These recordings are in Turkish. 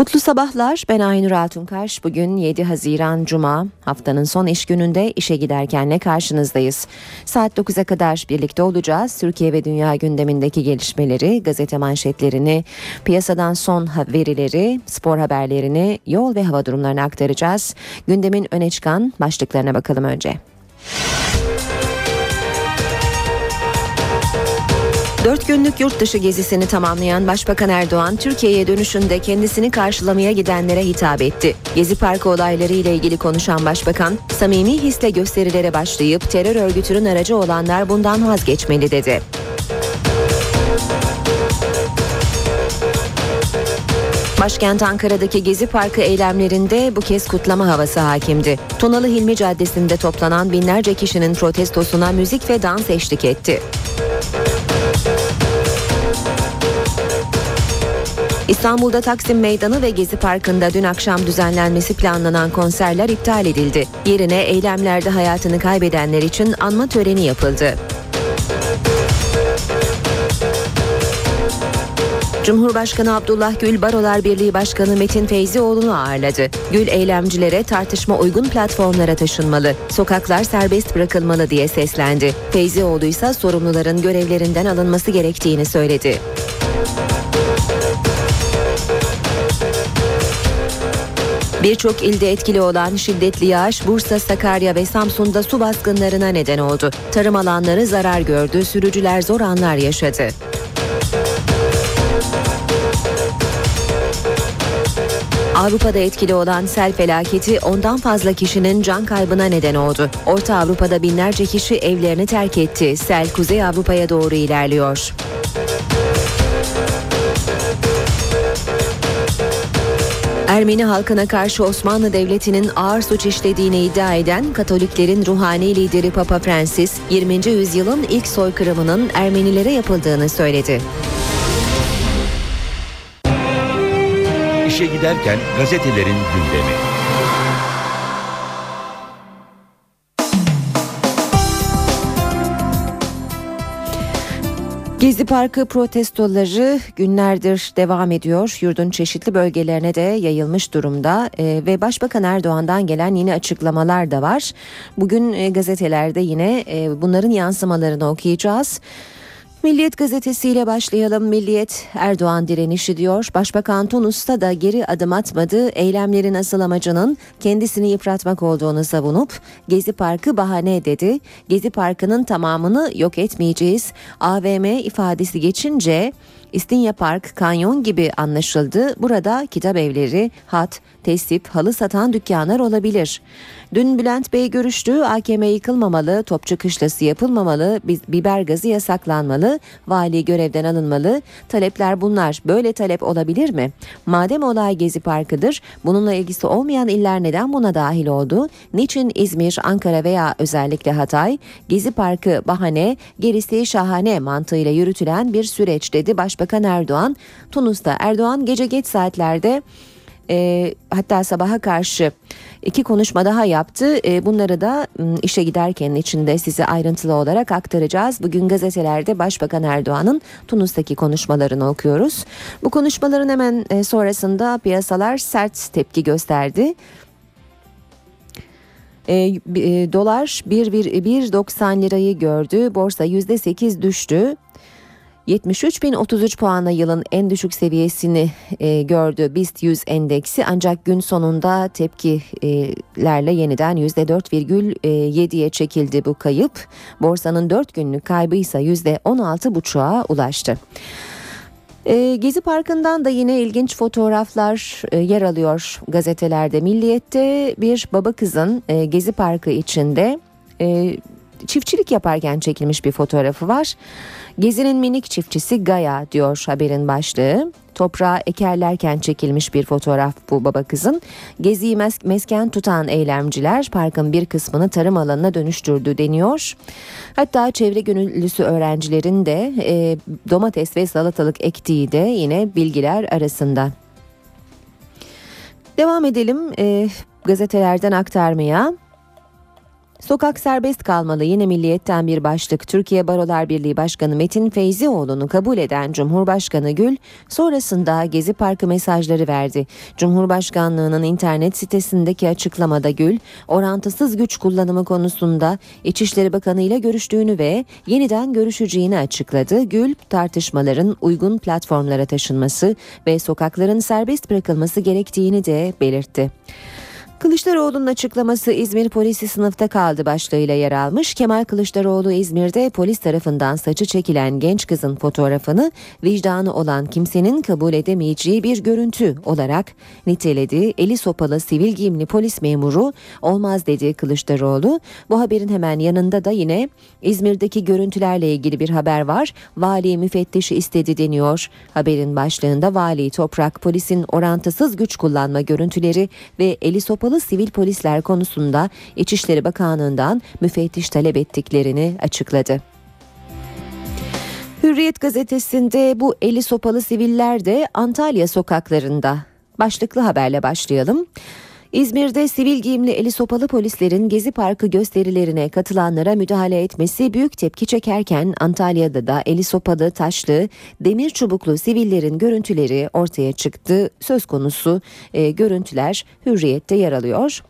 Mutlu sabahlar. Ben Aynur Altunkaş. Bugün 7 Haziran Cuma. Haftanın son iş gününde işe giderkenle karşınızdayız. Saat 9'a kadar birlikte olacağız. Türkiye ve dünya gündemindeki gelişmeleri, gazete manşetlerini, piyasadan son verileri, spor haberlerini, yol ve hava durumlarını aktaracağız. Gündemin öne çıkan başlıklarına bakalım önce. Dört günlük yurt dışı gezisini tamamlayan Başbakan Erdoğan, Türkiye'ye dönüşünde kendisini karşılamaya gidenlere hitap etti. Gezi Parkı olayları ile ilgili konuşan Başbakan, samimi hisle gösterilere başlayıp terör örgütünün aracı olanlar bundan vazgeçmeli dedi. Başkent Ankara'daki Gezi Parkı eylemlerinde bu kez kutlama havası hakimdi. Tunalı Hilmi Caddesi'nde toplanan binlerce kişinin protestosuna müzik ve dans eşlik etti. İstanbul'da Taksim Meydanı ve Gezi Parkı'nda dün akşam düzenlenmesi planlanan konserler iptal edildi. Yerine eylemlerde hayatını kaybedenler için anma töreni yapıldı. Cumhurbaşkanı Abdullah Gül Barolar Birliği Başkanı Metin Feyzioğlu'nu ağırladı. Gül eylemcilere tartışma uygun platformlara taşınmalı, sokaklar serbest bırakılmalı diye seslendi. Feyzioğlu ise sorumluların görevlerinden alınması gerektiğini söyledi. Birçok ilde etkili olan şiddetli yağış Bursa, Sakarya ve Samsun'da su baskınlarına neden oldu. Tarım alanları zarar gördü, sürücüler zor anlar yaşadı. Avrupa'da etkili olan sel felaketi ondan fazla kişinin can kaybına neden oldu. Orta Avrupa'da binlerce kişi evlerini terk etti. Sel Kuzey Avrupa'ya doğru ilerliyor. Ermeni halkına karşı Osmanlı Devleti'nin ağır suç işlediğini iddia eden Katoliklerin ruhani lideri Papa Francis, 20. yüzyılın ilk soykırımının Ermenilere yapıldığını söyledi. İşe giderken gazetelerin gündemi. Gezi Parkı protestoları günlerdir devam ediyor. Yurdun çeşitli bölgelerine de yayılmış durumda ee, ve Başbakan Erdoğan'dan gelen yine açıklamalar da var. Bugün e, gazetelerde yine e, bunların yansımalarını okuyacağız. Milliyet gazetesiyle başlayalım. Milliyet Erdoğan direnişi diyor. Başbakan Tunus'ta da geri adım atmadı. Eylemlerin asıl amacının kendisini yıpratmak olduğunu savunup Gezi Parkı bahane dedi. Gezi Parkı'nın tamamını yok etmeyeceğiz. AVM ifadesi geçince İstinye Park, kanyon gibi anlaşıldı. Burada kitap evleri, hat, tesip, halı satan dükkanlar olabilir. Dün Bülent Bey görüştü. AKM yıkılmamalı, Topçu Kışlası yapılmamalı, biber gazı yasaklanmalı, vali görevden alınmalı. Talepler bunlar. Böyle talep olabilir mi? Madem olay Gezi Parkı'dır, bununla ilgisi olmayan iller neden buna dahil oldu? Niçin İzmir, Ankara veya özellikle Hatay? Gezi Parkı bahane, gerisi şahane mantığıyla yürütülen bir süreç dedi Başbakan Erdoğan. Tunus'ta Erdoğan gece geç saatlerde e, hatta sabaha karşı iki konuşma daha yaptı. E, bunları da işe giderken içinde size ayrıntılı olarak aktaracağız. Bugün gazetelerde Başbakan Erdoğan'ın Tunus'taki konuşmalarını okuyoruz. Bu konuşmaların hemen e, sonrasında piyasalar sert tepki gösterdi. E, e, dolar 1.90 lirayı gördü. Borsa %8 düştü. 73.033 puanla yılın en düşük seviyesini e, gördü BIST 100 endeksi ancak gün sonunda tepkilerle yeniden %4,7'ye çekildi bu kayıp. Borsanın 4 günlük kaybı ise %16,5'a ulaştı. E, Gezi Parkı'ndan da yine ilginç fotoğraflar e, yer alıyor gazetelerde. Milliyet'te bir baba kızın e, Gezi Parkı içinde çiftçilik yaparken çekilmiş bir fotoğrafı var. Gezinin minik çiftçisi Gaya diyor haberin başlığı. Toprağı ekerlerken çekilmiş bir fotoğraf bu baba kızın. Geziyi mes- mesken tutan eylemciler parkın bir kısmını tarım alanına dönüştürdü deniyor. Hatta çevre gönüllüsü öğrencilerin de e, domates ve salatalık ektiği de yine bilgiler arasında. Devam edelim e, gazetelerden aktarmaya. Sokak serbest kalmalı yine milliyetten bir başlık. Türkiye Barolar Birliği Başkanı Metin Feyzioğlu'nu kabul eden Cumhurbaşkanı Gül sonrasında Gezi Parkı mesajları verdi. Cumhurbaşkanlığının internet sitesindeki açıklamada Gül orantısız güç kullanımı konusunda İçişleri Bakanı ile görüştüğünü ve yeniden görüşeceğini açıkladı. Gül tartışmaların uygun platformlara taşınması ve sokakların serbest bırakılması gerektiğini de belirtti. Kılıçdaroğlu'nun açıklaması İzmir polisi sınıfta kaldı başlığıyla yer almış. Kemal Kılıçdaroğlu İzmir'de polis tarafından saçı çekilen genç kızın fotoğrafını vicdanı olan kimsenin kabul edemeyeceği bir görüntü olarak niteledi. Eli sopalı sivil giyimli polis memuru olmaz dedi Kılıçdaroğlu. Bu haberin hemen yanında da yine İzmir'deki görüntülerle ilgili bir haber var. Vali müfettişi istedi deniyor. Haberin başlığında vali toprak polisin orantısız güç kullanma görüntüleri ve eli sopalı yaralı sivil polisler konusunda İçişleri Bakanlığı'ndan müfettiş talep ettiklerini açıkladı. Hürriyet gazetesinde bu eli sopalı siviller de Antalya sokaklarında. Başlıklı haberle başlayalım. İzmir'de sivil giyimli eli sopalı polislerin Gezi Parkı gösterilerine katılanlara müdahale etmesi büyük tepki çekerken Antalya'da da eli sopalı, taşlı, demir çubuklu sivillerin görüntüleri ortaya çıktı. Söz konusu e, görüntüler Hürriyet'te yer alıyor.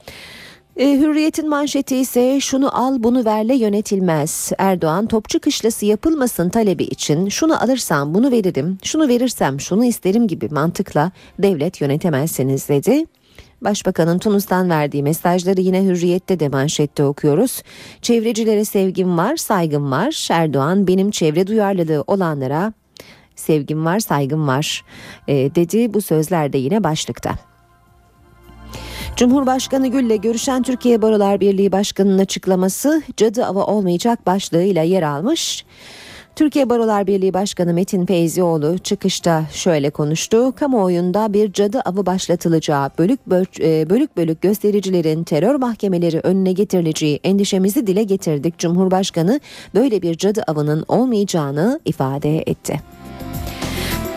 E, Hürriyet'in manşeti ise şunu al bunu verle yönetilmez. Erdoğan topçu kışlası yapılmasın talebi için şunu alırsam bunu veririm, şunu verirsem şunu isterim gibi mantıkla devlet yönetemezsiniz dedi. Başbakanın Tunus'tan verdiği mesajları yine Hürriyet'te de manşette okuyoruz. Çevrecilere sevgim var, saygım var. Erdoğan benim çevre duyarlılığı olanlara sevgim var, saygım var e, dedi. Bu sözler de yine başlıkta. Cumhurbaşkanı Gül'le görüşen Türkiye Barolar Birliği Başkanı'nın açıklaması cadı ava olmayacak başlığıyla yer almış. Türkiye Barolar Birliği Başkanı Metin Feyzioğlu çıkışta şöyle konuştu. Kamuoyunda bir cadı avı başlatılacağı, bölük bölük, e, bölük, bölük göstericilerin terör mahkemeleri önüne getirileceği endişemizi dile getirdik. Cumhurbaşkanı böyle bir cadı avının olmayacağını ifade etti.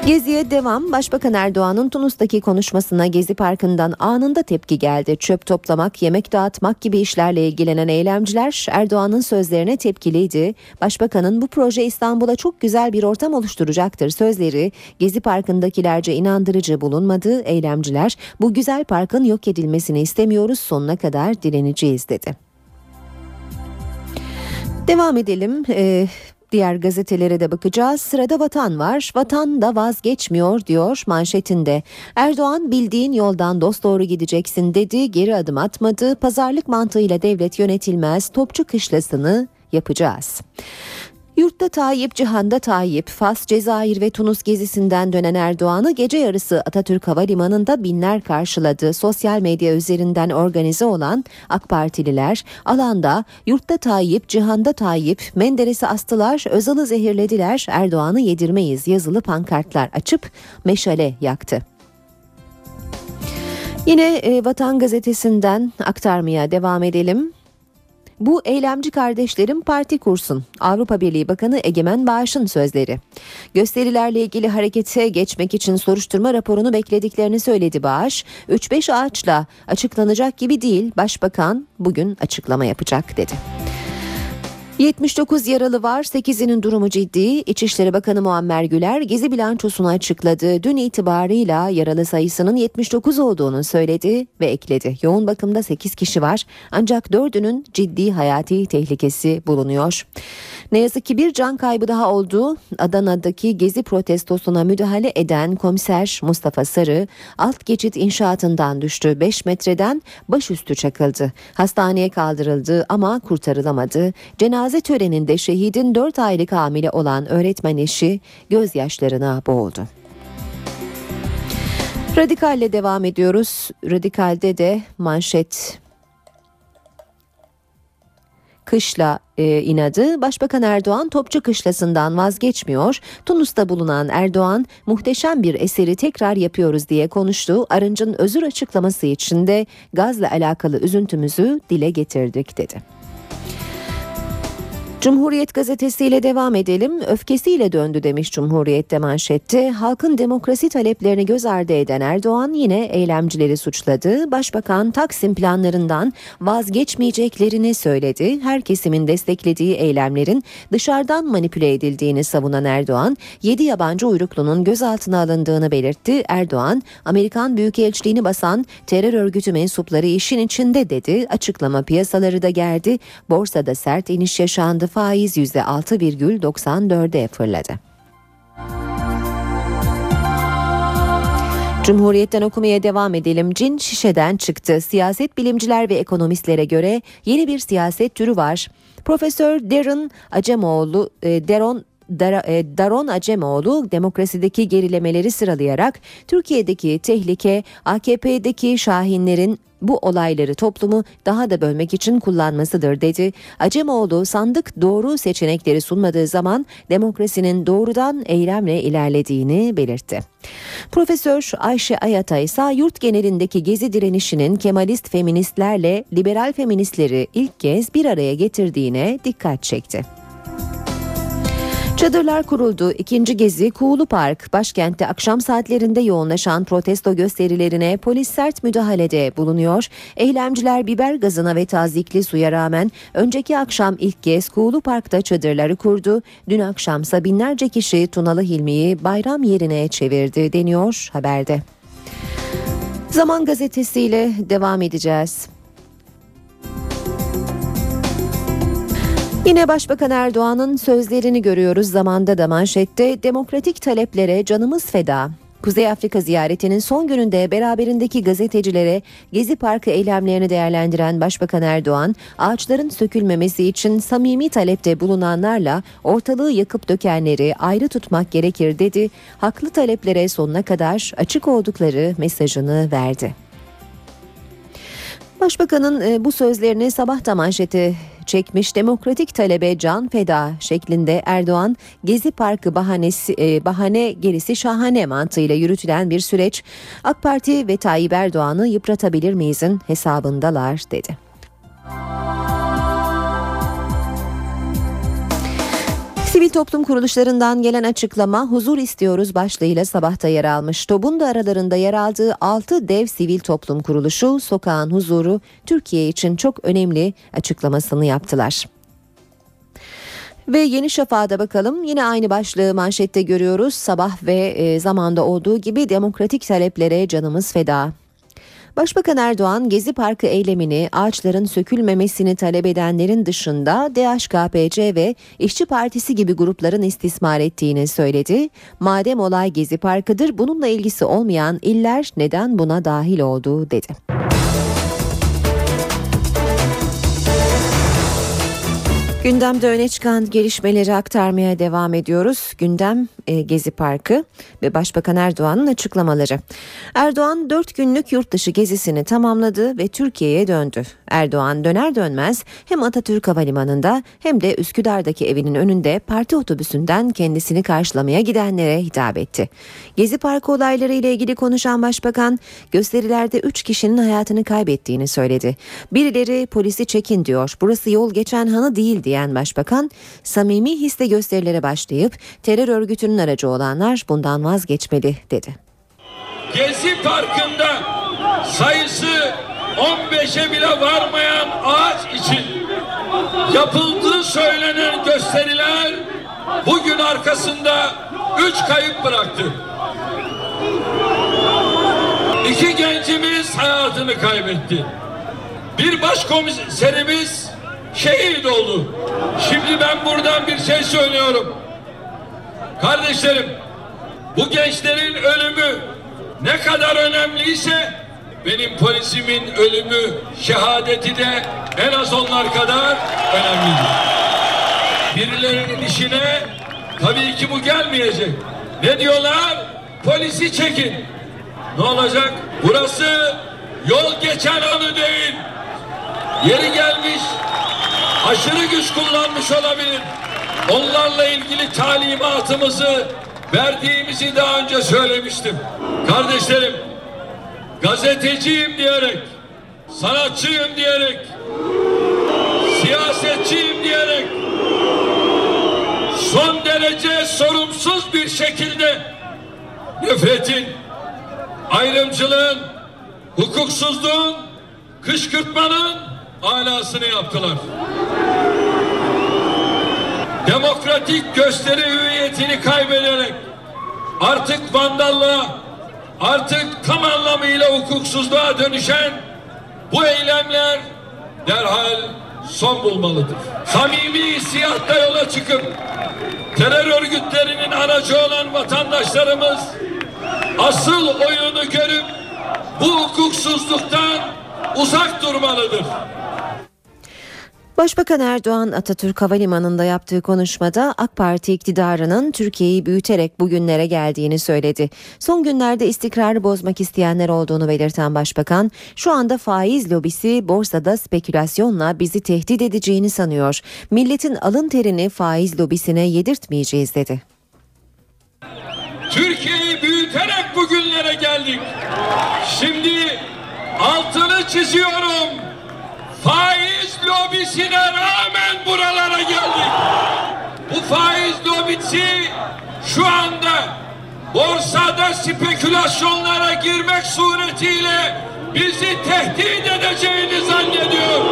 Geziye devam. Başbakan Erdoğan'ın Tunus'taki konuşmasına Gezi Parkı'ndan anında tepki geldi. Çöp toplamak, yemek dağıtmak gibi işlerle ilgilenen eylemciler Erdoğan'ın sözlerine tepkiliydi. Başbakanın bu proje İstanbul'a çok güzel bir ortam oluşturacaktır sözleri Gezi Parkı'ndakilerce inandırıcı bulunmadı. Eylemciler bu güzel parkın yok edilmesini istemiyoruz sonuna kadar direneceğiz dedi. Devam edelim. Ee, Diğer gazetelere de bakacağız. Sırada vatan var. Vatan da vazgeçmiyor diyor manşetinde. Erdoğan bildiğin yoldan dost doğru gideceksin dedi. Geri adım atmadı. Pazarlık mantığıyla devlet yönetilmez. Topçu kışlasını yapacağız. Yurtta Tayyip, Cihan'da Tayyip, Fas, Cezayir ve Tunus gezisinden dönen Erdoğan'ı gece yarısı Atatürk Havalimanı'nda binler karşıladı. Sosyal medya üzerinden organize olan AK Partililer alanda Yurtta Tayyip, Cihan'da Tayyip, Menderes'i astılar, Özal'ı zehirlediler, Erdoğan'ı yedirmeyiz yazılı pankartlar açıp meşale yaktı. Yine e, Vatan Gazetesi'nden aktarmaya devam edelim. Bu eylemci kardeşlerim parti kursun. Avrupa Birliği Bakanı Egemen Bağış'ın sözleri. Gösterilerle ilgili harekete geçmek için soruşturma raporunu beklediklerini söyledi Bağış. 3-5 ağaçla açıklanacak gibi değil. Başbakan bugün açıklama yapacak dedi. 79 yaralı var, 8'inin durumu ciddi. İçişleri Bakanı Muammer Güler gezi bilançosunu açıkladı. Dün itibarıyla yaralı sayısının 79 olduğunu söyledi ve ekledi. Yoğun bakımda 8 kişi var ancak 4'ünün ciddi hayati tehlikesi bulunuyor. Ne yazık ki bir can kaybı daha oldu. Adana'daki gezi protestosuna müdahale eden komiser Mustafa Sarı alt geçit inşaatından düştü. 5 metreden başüstü çakıldı. Hastaneye kaldırıldı ama kurtarılamadı. Cenaze töreninde şehidin 4 aylık hamile olan öğretmen eşi gözyaşlarına boğuldu. Radikalle devam ediyoruz. Radikalde de manşet kışla e, inadı Başbakan Erdoğan Topçu Kışlası'ndan vazgeçmiyor. Tunus'ta bulunan Erdoğan muhteşem bir eseri tekrar yapıyoruz diye konuştu. Arınç'ın özür açıklaması için de gazla alakalı üzüntümüzü dile getirdik dedi. Cumhuriyet gazetesiyle devam edelim. Öfkesiyle döndü demiş Cumhuriyet'te manşette. Halkın demokrasi taleplerini göz ardı eden Erdoğan yine eylemcileri suçladı. Başbakan Taksim planlarından vazgeçmeyeceklerini söyledi. Her kesimin desteklediği eylemlerin dışarıdan manipüle edildiğini savunan Erdoğan, 7 yabancı uyruklunun gözaltına alındığını belirtti. Erdoğan, Amerikan Büyükelçiliğini basan terör örgütü mensupları işin içinde dedi. Açıklama piyasaları da gerdi. Borsada sert iniş yaşandı faiz %6,94'e fırladı. Cumhuriyet'ten okumaya devam edelim. Cin şişeden çıktı. Siyaset bilimciler ve ekonomistlere göre yeni bir siyaset türü var. Profesör Darren Acemoğlu, e, Deron e, Daron Acemoğlu demokrasideki gerilemeleri sıralayarak Türkiye'deki tehlike AKP'deki şahinlerin bu olayları toplumu daha da bölmek için kullanmasıdır dedi. Acemoğlu sandık doğru seçenekleri sunmadığı zaman demokrasinin doğrudan eylemle ilerlediğini belirtti. Profesör Ayşe Ayata ise yurt genelindeki gezi direnişinin Kemalist feministlerle liberal feministleri ilk kez bir araya getirdiğine dikkat çekti. Çadırlar kuruldu. İkinci gezi Kuğulu Park. Başkentte akşam saatlerinde yoğunlaşan protesto gösterilerine polis sert müdahalede bulunuyor. Eylemciler biber gazına ve tazikli suya rağmen önceki akşam ilk kez Kuğulu Park'ta çadırları kurdu. Dün akşamsa binlerce kişi Tunalı Hilmi'yi bayram yerine çevirdi deniyor haberde. Zaman gazetesiyle devam edeceğiz. Yine Başbakan Erdoğan'ın sözlerini görüyoruz zamanda da manşette demokratik taleplere canımız feda. Kuzey Afrika ziyaretinin son gününde beraberindeki gazetecilere Gezi Parkı eylemlerini değerlendiren Başbakan Erdoğan, ağaçların sökülmemesi için samimi talepte bulunanlarla ortalığı yakıp dökenleri ayrı tutmak gerekir dedi. Haklı taleplere sonuna kadar açık oldukları mesajını verdi. Başbakanın e, bu sözlerini sabah da manşeti çekmiş demokratik talebe can feda şeklinde Erdoğan Gezi Parkı bahanesi e, bahane gerisi şahane mantığıyla yürütülen bir süreç AK Parti ve Tayyip Erdoğan'ı yıpratabilir miyizin hesabındalar dedi. Sivil toplum kuruluşlarından gelen açıklama huzur istiyoruz başlığıyla sabahta yer almış. TOB'un da aralarında yer aldığı 6 dev sivil toplum kuruluşu sokağın huzuru Türkiye için çok önemli açıklamasını yaptılar. Ve Yeni Şafak'a bakalım. Yine aynı başlığı manşette görüyoruz. Sabah ve e, zamanda olduğu gibi demokratik taleplere canımız feda. Başbakan Erdoğan Gezi Parkı eylemini ağaçların sökülmemesini talep edenlerin dışında DHKPC ve İşçi Partisi gibi grupların istismar ettiğini söyledi. Madem olay Gezi Parkı'dır bununla ilgisi olmayan iller neden buna dahil oldu dedi. Gündemde öne çıkan gelişmeleri aktarmaya devam ediyoruz. Gündem e, Gezi Parkı ve Başbakan Erdoğan'ın açıklamaları. Erdoğan 4 günlük yurt dışı gezisini tamamladı ve Türkiye'ye döndü. Erdoğan döner dönmez hem Atatürk Havalimanı'nda hem de Üsküdar'daki evinin önünde parti otobüsünden kendisini karşılamaya gidenlere hitap etti. Gezi Parkı olayları ile ilgili konuşan Başbakan gösterilerde 3 kişinin hayatını kaybettiğini söyledi. Birileri polisi çekin diyor. Burası yol geçen hanı değil diyen Başbakan samimi hisle gösterilere başlayıp terör örgütünün aracı olanlar bundan vazgeçmeli dedi. Gezi Parkı'nda sayısı 15'e bile varmayan ağaç için yapıldığı söylenen gösteriler bugün arkasında 3 kayıp bıraktı. İki gencimiz hayatını kaybetti. Bir başkomiserimiz şehit oldu. Şimdi ben buradan bir şey söylüyorum. Kardeşlerim, bu gençlerin ölümü ne kadar önemliyse benim polisimin ölümü, şehadeti de en az onlar kadar önemlidir. Birilerinin işine tabii ki bu gelmeyecek. Ne diyorlar? Polisi çekin. Ne olacak? Burası yol geçen anı değil. Yeri gelmiş aşırı güç kullanmış olabilir. Onlarla ilgili talimatımızı verdiğimizi daha önce söylemiştim. Kardeşlerim, gazeteciyim diyerek, sanatçıyım diyerek, siyasetçiyim diyerek son derece sorumsuz bir şekilde nefretin, ayrımcılığın, hukuksuzluğun, kışkırtmanın alasını yaptılar. Demokratik gösteri hüviyetini kaybederek artık vandallığa, artık tam anlamıyla hukuksuzluğa dönüşen bu eylemler derhal son bulmalıdır. Samimi hissiyatla yola çıkıp terör örgütlerinin aracı olan vatandaşlarımız asıl oyunu görüp bu hukuksuzluktan uzak durmalıdır. Başbakan Erdoğan Atatürk Havalimanı'nda yaptığı konuşmada AK Parti iktidarının Türkiye'yi büyüterek bugünlere geldiğini söyledi. Son günlerde istikrarı bozmak isteyenler olduğunu belirten başbakan, şu anda faiz lobisi borsada spekülasyonla bizi tehdit edeceğini sanıyor. Milletin alın terini faiz lobisine yedirtmeyeceğiz dedi. Türkiye'yi büyüterek bugünlere geldik. Şimdi altını çiziyorum. Faiz lobisine rağmen buralara geldik. Bu faiz lobisi şu anda borsada spekülasyonlara girmek suretiyle bizi tehdit edeceğini zannediyor.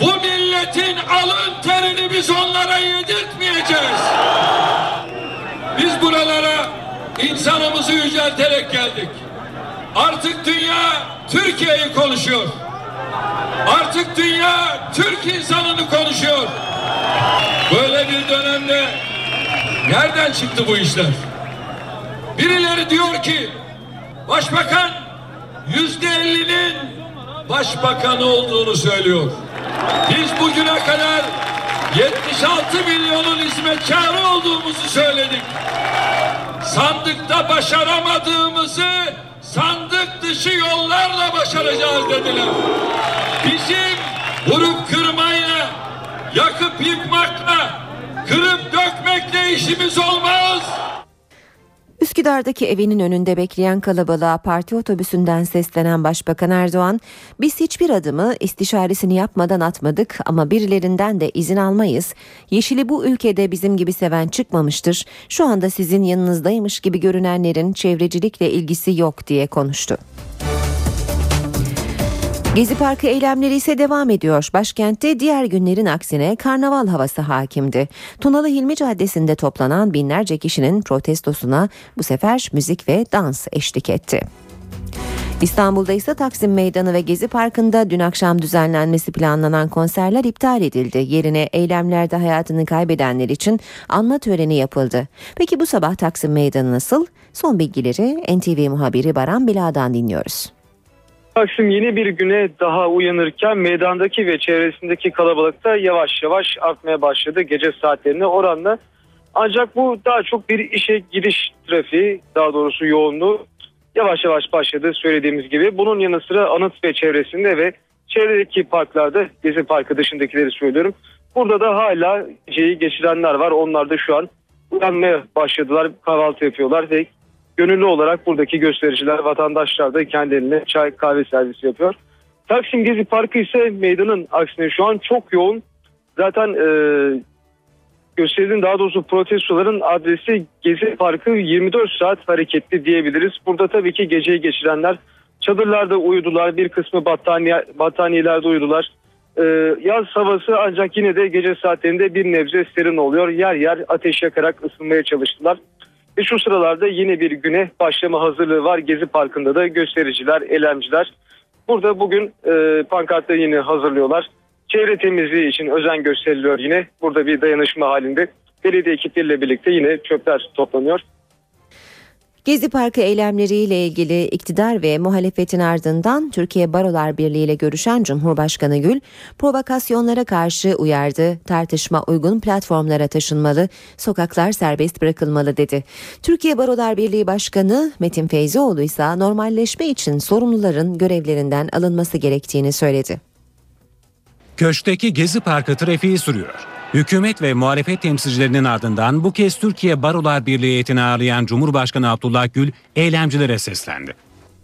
Bu milletin alın terini biz onlara yedirtmeyeceğiz. Biz buralara insanımızı yücelterek geldik. Artık dünya Türkiye'yi konuşuyor. Artık dünya Türk insanını konuşuyor. Böyle bir dönemde nereden çıktı bu işler? Birileri diyor ki başbakan yüzde ellinin başbakanı olduğunu söylüyor. Biz bugüne kadar 76 milyonun hizmetkarı olduğumuzu söyledik. Sandıkta başaramadığımızı sandık dışı yollarla başaracağız dediler. Bizim vurup kırmayla, yakıp yıkmakla, kırıp dökmekle işimiz olmaz. Üsküdar'daki evinin önünde bekleyen kalabalığa parti otobüsünden seslenen Başbakan Erdoğan, biz hiçbir adımı istişaresini yapmadan atmadık ama birilerinden de izin almayız. Yeşili bu ülkede bizim gibi seven çıkmamıştır. Şu anda sizin yanınızdaymış gibi görünenlerin çevrecilikle ilgisi yok diye konuştu. Gezi Parkı eylemleri ise devam ediyor. Başkentte diğer günlerin aksine karnaval havası hakimdi. Tunalı Hilmi Caddesi'nde toplanan binlerce kişinin protestosuna bu sefer müzik ve dans eşlik etti. İstanbul'da ise Taksim Meydanı ve Gezi Parkı'nda dün akşam düzenlenmesi planlanan konserler iptal edildi. Yerine eylemlerde hayatını kaybedenler için anma töreni yapıldı. Peki bu sabah Taksim Meydanı nasıl? Son bilgileri NTV muhabiri Baran Bila'dan dinliyoruz. Taksim yeni bir güne daha uyanırken meydandaki ve çevresindeki kalabalık da yavaş yavaş artmaya başladı gece saatlerine oranla. Ancak bu daha çok bir işe giriş trafiği daha doğrusu yoğunluğu yavaş yavaş başladı söylediğimiz gibi. Bunun yanı sıra anıt ve çevresinde ve çevredeki parklarda Gezi Parkı dışındakileri söylüyorum. Burada da hala geceyi geçirenler var. Onlar da şu an uyanmaya başladılar. Kahvaltı yapıyorlar ve gönüllü olarak buradaki göstericiler, vatandaşlar da kendilerine çay kahve servisi yapıyor. Taksim Gezi Parkı ise meydanın aksine şu an çok yoğun. Zaten e, gösterinin daha doğrusu protestoların adresi Gezi Parkı 24 saat hareketli diyebiliriz. Burada tabii ki geceyi geçirenler çadırlarda uyudular. Bir kısmı battaniye, battaniyelerde uyudular. Ee, yaz havası ancak yine de gece saatlerinde bir nebze serin oluyor. Yer yer ateş yakarak ısınmaya çalıştılar. Ve şu sıralarda yine bir güne başlama hazırlığı var. Gezi Parkı'nda da göstericiler, eylemciler. Burada bugün e, pankartları yine hazırlıyorlar. Çevre temizliği için özen gösteriliyor yine. Burada bir dayanışma halinde. Belediye ekipleriyle birlikte yine çöpler toplanıyor. Gezi Parkı eylemleriyle ilgili iktidar ve muhalefetin ardından Türkiye Barolar Birliği ile görüşen Cumhurbaşkanı Gül, provokasyonlara karşı uyardı, tartışma uygun platformlara taşınmalı, sokaklar serbest bırakılmalı dedi. Türkiye Barolar Birliği Başkanı Metin Feyzioğlu ise normalleşme için sorumluların görevlerinden alınması gerektiğini söyledi. Köşkteki Gezi Parkı trafiği sürüyor. Hükümet ve muhalefet temsilcilerinin ardından bu kez Türkiye Barolar Birliği heyetini ağırlayan Cumhurbaşkanı Abdullah Gül eylemcilere seslendi.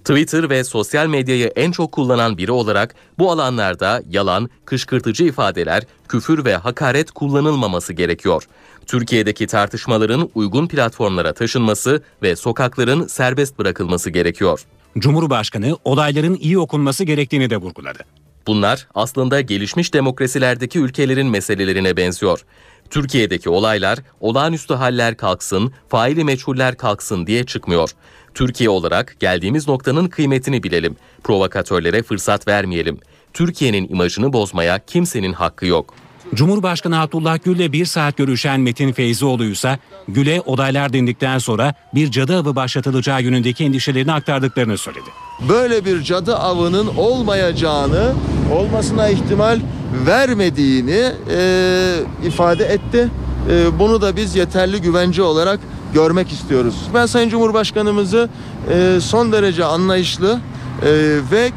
Twitter ve sosyal medyayı en çok kullanan biri olarak bu alanlarda yalan, kışkırtıcı ifadeler, küfür ve hakaret kullanılmaması gerekiyor. Türkiye'deki tartışmaların uygun platformlara taşınması ve sokakların serbest bırakılması gerekiyor. Cumhurbaşkanı olayların iyi okunması gerektiğini de vurguladı. Bunlar aslında gelişmiş demokrasilerdeki ülkelerin meselelerine benziyor. Türkiye'deki olaylar olağanüstü haller kalksın, faili meçhuller kalksın diye çıkmıyor. Türkiye olarak geldiğimiz noktanın kıymetini bilelim. Provokatörlere fırsat vermeyelim. Türkiye'nin imajını bozmaya kimsenin hakkı yok. Cumhurbaşkanı Abdullah Gül'le bir saat görüşen Metin Feyzioğlu ise Gül'e olaylar dindikten sonra bir cadı avı başlatılacağı yönündeki endişelerini aktardıklarını söyledi. Böyle bir cadı avının olmayacağını, olmasına ihtimal vermediğini e, ifade etti. E, bunu da biz yeterli güvence olarak görmek istiyoruz. Ben Sayın Cumhurbaşkanımızı e, son derece anlayışlı e, ve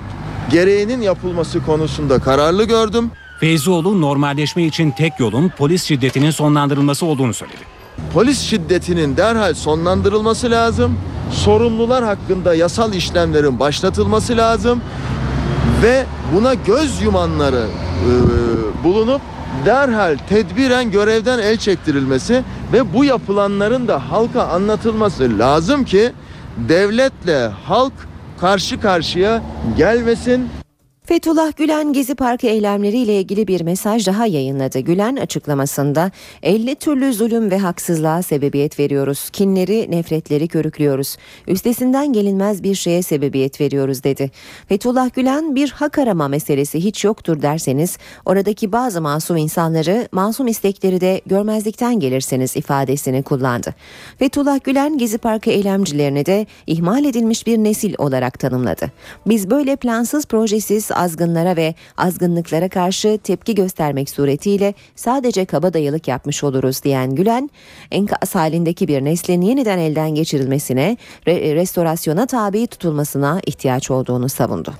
gereğinin yapılması konusunda kararlı gördüm. Feyzioğlu normalleşme için tek yolun polis şiddetinin sonlandırılması olduğunu söyledi. Polis şiddetinin derhal sonlandırılması lazım. Sorumlular hakkında yasal işlemlerin başlatılması lazım ve buna göz yumanları e, bulunup derhal tedbiren görevden el çektirilmesi ve bu yapılanların da halka anlatılması lazım ki devletle halk karşı karşıya gelmesin. Fethullah Gülen Gezi Parkı eylemleriyle ilgili bir mesaj daha yayınladı. Gülen açıklamasında 50 türlü zulüm ve haksızlığa sebebiyet veriyoruz. Kinleri, nefretleri körüklüyoruz. Üstesinden gelinmez bir şeye sebebiyet veriyoruz dedi. Fethullah Gülen bir hak arama meselesi hiç yoktur derseniz oradaki bazı masum insanları masum istekleri de görmezlikten gelirseniz ifadesini kullandı. Fethullah Gülen Gezi Parkı eylemcilerini de ihmal edilmiş bir nesil olarak tanımladı. Biz böyle plansız projesiz azgınlara ve azgınlıklara karşı tepki göstermek suretiyle sadece kabadayılık yapmış oluruz diyen Gülen, enkaz halindeki bir neslin yeniden elden geçirilmesine, re- restorasyona tabi tutulmasına ihtiyaç olduğunu savundu.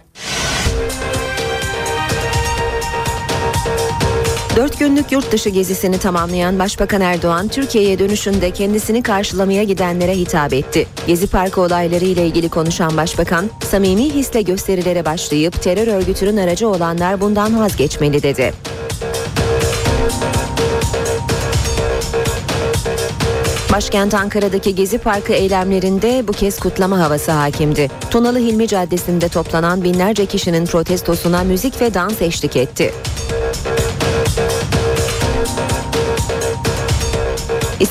Dört günlük yurt dışı gezisini tamamlayan Başbakan Erdoğan, Türkiye'ye dönüşünde kendisini karşılamaya gidenlere hitap etti. Gezi Parkı olayları ile ilgili konuşan Başbakan, samimi hisle gösterilere başlayıp terör örgütünün aracı olanlar bundan vazgeçmeli dedi. Başkent Ankara'daki Gezi Parkı eylemlerinde bu kez kutlama havası hakimdi. Tunalı Hilmi Caddesi'nde toplanan binlerce kişinin protestosuna müzik ve dans eşlik etti.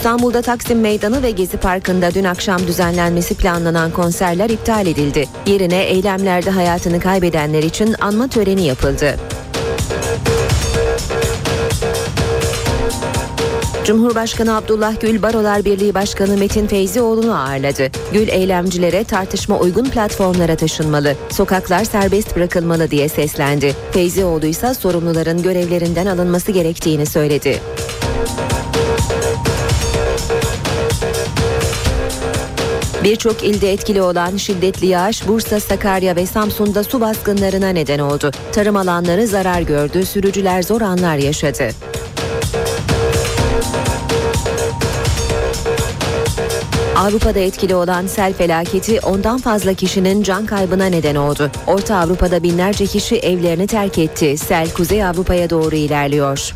İstanbul'da Taksim Meydanı ve Gezi Parkı'nda dün akşam düzenlenmesi planlanan konserler iptal edildi. Yerine eylemlerde hayatını kaybedenler için anma töreni yapıldı. Cumhurbaşkanı Abdullah Gül Barolar Birliği Başkanı Metin Feyzioğlu'nu ağırladı. Gül eylemcilere tartışma uygun platformlara taşınmalı, sokaklar serbest bırakılmalı diye seslendi. Feyzioğlu ise sorumluların görevlerinden alınması gerektiğini söyledi. Birçok ilde etkili olan şiddetli yağış Bursa, Sakarya ve Samsun'da su baskınlarına neden oldu. Tarım alanları zarar gördü, sürücüler zor anlar yaşadı. Avrupa'da etkili olan sel felaketi ondan fazla kişinin can kaybına neden oldu. Orta Avrupa'da binlerce kişi evlerini terk etti. Sel Kuzey Avrupa'ya doğru ilerliyor.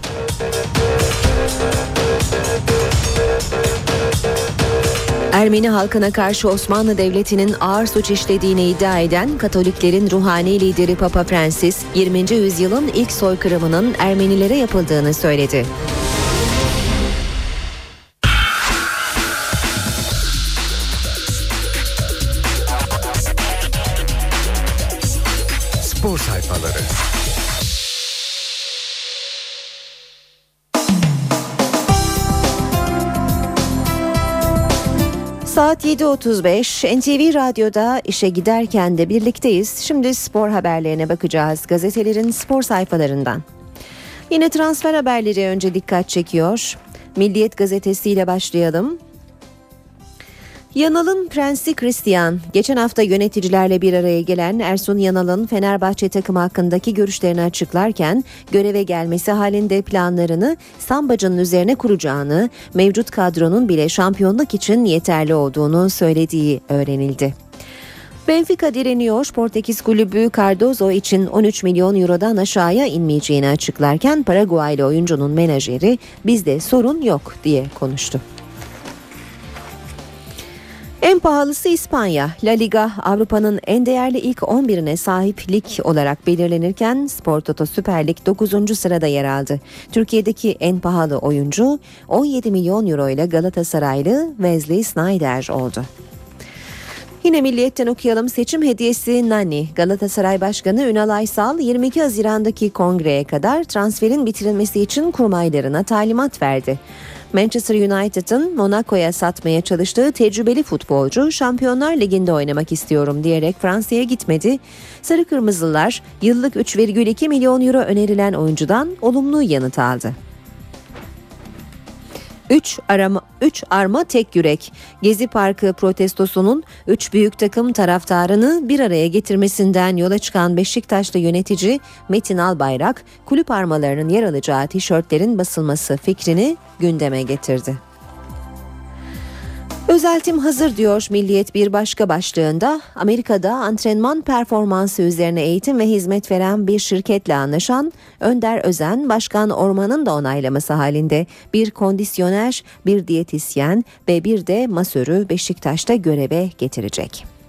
Ermeni halkına karşı Osmanlı Devleti'nin ağır suç işlediğini iddia eden Katoliklerin ruhani lideri Papa Francis, 20. yüzyılın ilk soykırımının Ermenilere yapıldığını söyledi. Saat 7.35 NTV Radyo'da işe giderken de birlikteyiz. Şimdi spor haberlerine bakacağız gazetelerin spor sayfalarından. Yine transfer haberleri önce dikkat çekiyor. Milliyet gazetesiyle başlayalım. Yanal'ın prensi Christian, geçen hafta yöneticilerle bir araya gelen Ersun Yanal'ın Fenerbahçe takımı hakkındaki görüşlerini açıklarken göreve gelmesi halinde planlarını Sambacı'nın üzerine kuracağını, mevcut kadronun bile şampiyonluk için yeterli olduğunu söylediği öğrenildi. Benfica direniyor. Portekiz kulübü Cardozo için 13 milyon eurodan aşağıya inmeyeceğini açıklarken Paraguaylı oyuncunun menajeri bizde sorun yok diye konuştu. En pahalısı İspanya. La Liga Avrupa'nın en değerli ilk 11'ine sahip lig olarak belirlenirken Spor Toto Süper Lig 9. sırada yer aldı. Türkiye'deki en pahalı oyuncu 17 milyon euro ile Galatasaraylı Wesley Sneijder oldu. Yine Milliyet'ten okuyalım seçim hediyesi Nani. Galatasaray Başkanı Ünal Aysal 22 Haziran'daki kongreye kadar transferin bitirilmesi için kurmaylarına talimat verdi. Manchester United'ın Monaco'ya satmaya çalıştığı tecrübeli futbolcu Şampiyonlar Ligi'nde oynamak istiyorum diyerek Fransa'ya gitmedi. Sarı Kırmızılar yıllık 3,2 milyon euro önerilen oyuncudan olumlu yanıt aldı. 3 arama 3 arma tek yürek. Gezi Parkı protestosunun 3 büyük takım taraftarını bir araya getirmesinden yola çıkan Beşiktaşlı yönetici Metin Albayrak, kulüp armalarının yer alacağı tişörtlerin basılması fikrini gündeme getirdi. Özeltim hazır diyor Milliyet bir başka başlığında. Amerika'da antrenman performansı üzerine eğitim ve hizmet veren bir şirketle anlaşan Önder Özen, Başkan Orman'ın da onaylaması halinde bir kondisyoner, bir diyetisyen ve bir de masörü Beşiktaş'ta göreve getirecek.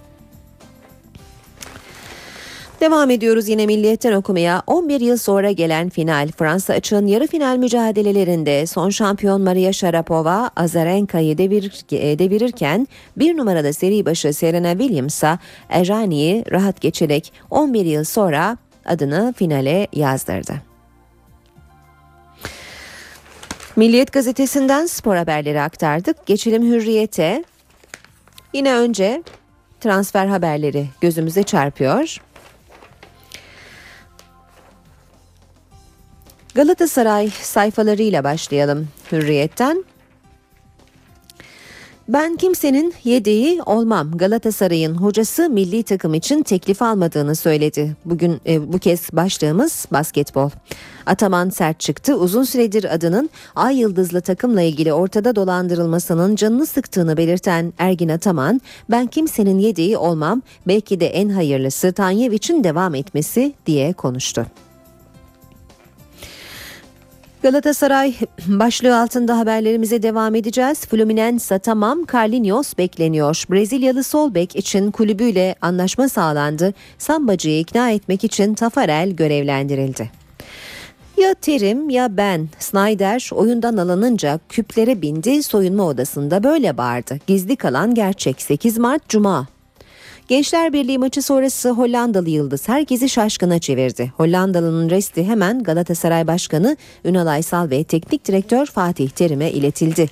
Devam ediyoruz yine Milliyet'ten okumaya. 11 yıl sonra gelen final Fransa açığın yarı final mücadelelerinde son şampiyon Maria Sharapova Azarenka'yı devir, e, devirirken bir numarada seri başı Serena Williams'a Errani'yi rahat geçerek 11 yıl sonra adını finale yazdırdı. Milliyet gazetesinden spor haberleri aktardık. Geçelim Hürriyet'e. Yine önce transfer haberleri gözümüze çarpıyor. Galatasaray sayfalarıyla başlayalım Hürriyet'ten. Ben kimsenin yedeği olmam. Galatasaray'ın hocası milli takım için teklif almadığını söyledi. Bugün e, bu kez başlığımız basketbol. Ataman sert çıktı. Uzun süredir adının Ay Yıldızlı takımla ilgili ortada dolandırılmasının canını sıktığını belirten Ergin Ataman, ben kimsenin yedeği olmam. Belki de en hayırlısı Tanyevic'in devam etmesi diye konuştu. Galatasaray başlığı altında haberlerimize devam edeceğiz. Fluminense tamam, Carlinhos bekleniyor. Brezilyalı sol bek için kulübüyle anlaşma sağlandı. Sambacı'yı ikna etmek için Tafarel görevlendirildi. Ya Terim ya ben. Snyder oyundan alınınca küplere bindi soyunma odasında böyle bağırdı. Gizli kalan gerçek 8 Mart Cuma. Gençler Birliği maçı sonrası Hollandalı Yıldız herkesi şaşkına çevirdi. Hollandalı'nın resti hemen Galatasaray Başkanı Ünal Aysal ve Teknik Direktör Fatih Terim'e iletildi.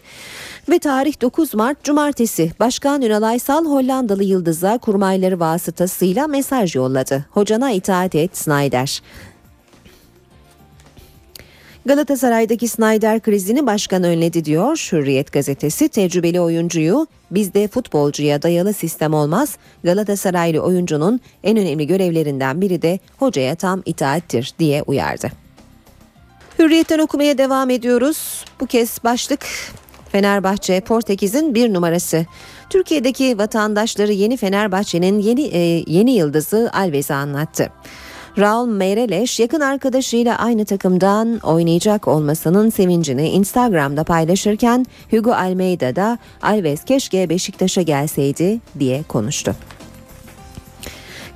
Ve tarih 9 Mart Cumartesi Başkan Ünal Aysal Hollandalı Yıldız'a kurmayları vasıtasıyla mesaj yolladı. Hocana itaat et Snyder. Galatasaray'daki Snyder krizini başkan önledi diyor Hürriyet gazetesi. Tecrübeli oyuncuyu bizde futbolcuya dayalı sistem olmaz. Galatasaraylı oyuncunun en önemli görevlerinden biri de hocaya tam itaattir diye uyardı. Hürriyetten okumaya devam ediyoruz. Bu kez başlık Fenerbahçe Portekiz'in bir numarası. Türkiye'deki vatandaşları yeni Fenerbahçe'nin yeni e, yeni yıldızı Alves'i anlattı. Raul Meireles yakın arkadaşıyla aynı takımdan oynayacak olmasının sevincini Instagram'da paylaşırken Hugo Almeida da Alves keşke Beşiktaş'a gelseydi diye konuştu.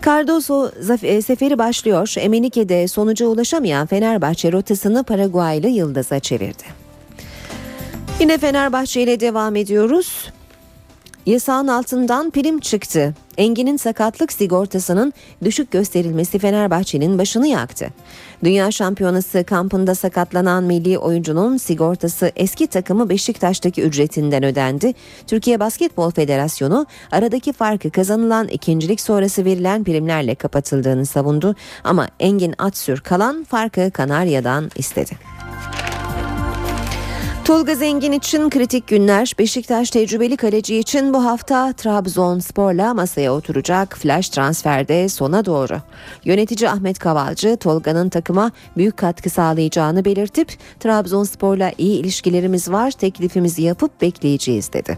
Cardoso e, seferi başlıyor. Emenike'de sonuca ulaşamayan Fenerbahçe rotasını Paraguaylı Yıldız'a çevirdi. Yine Fenerbahçe ile devam ediyoruz. Yasağın altından prim çıktı. Engin'in sakatlık sigortasının düşük gösterilmesi Fenerbahçe'nin başını yaktı. Dünya Şampiyonası kampında sakatlanan milli oyuncunun sigortası eski takımı Beşiktaş'taki ücretinden ödendi. Türkiye Basketbol Federasyonu aradaki farkı kazanılan ikincilik sonrası verilen primlerle kapatıldığını savundu ama Engin Atsür kalan farkı Kanarya'dan istedi. Tolga Zengin için kritik günler. Beşiktaş tecrübeli kaleci için bu hafta Trabzonspor'la masaya oturacak flash transferde sona doğru. Yönetici Ahmet Kavalcı Tolga'nın takıma büyük katkı sağlayacağını belirtip Trabzonspor'la iyi ilişkilerimiz var teklifimizi yapıp bekleyeceğiz dedi.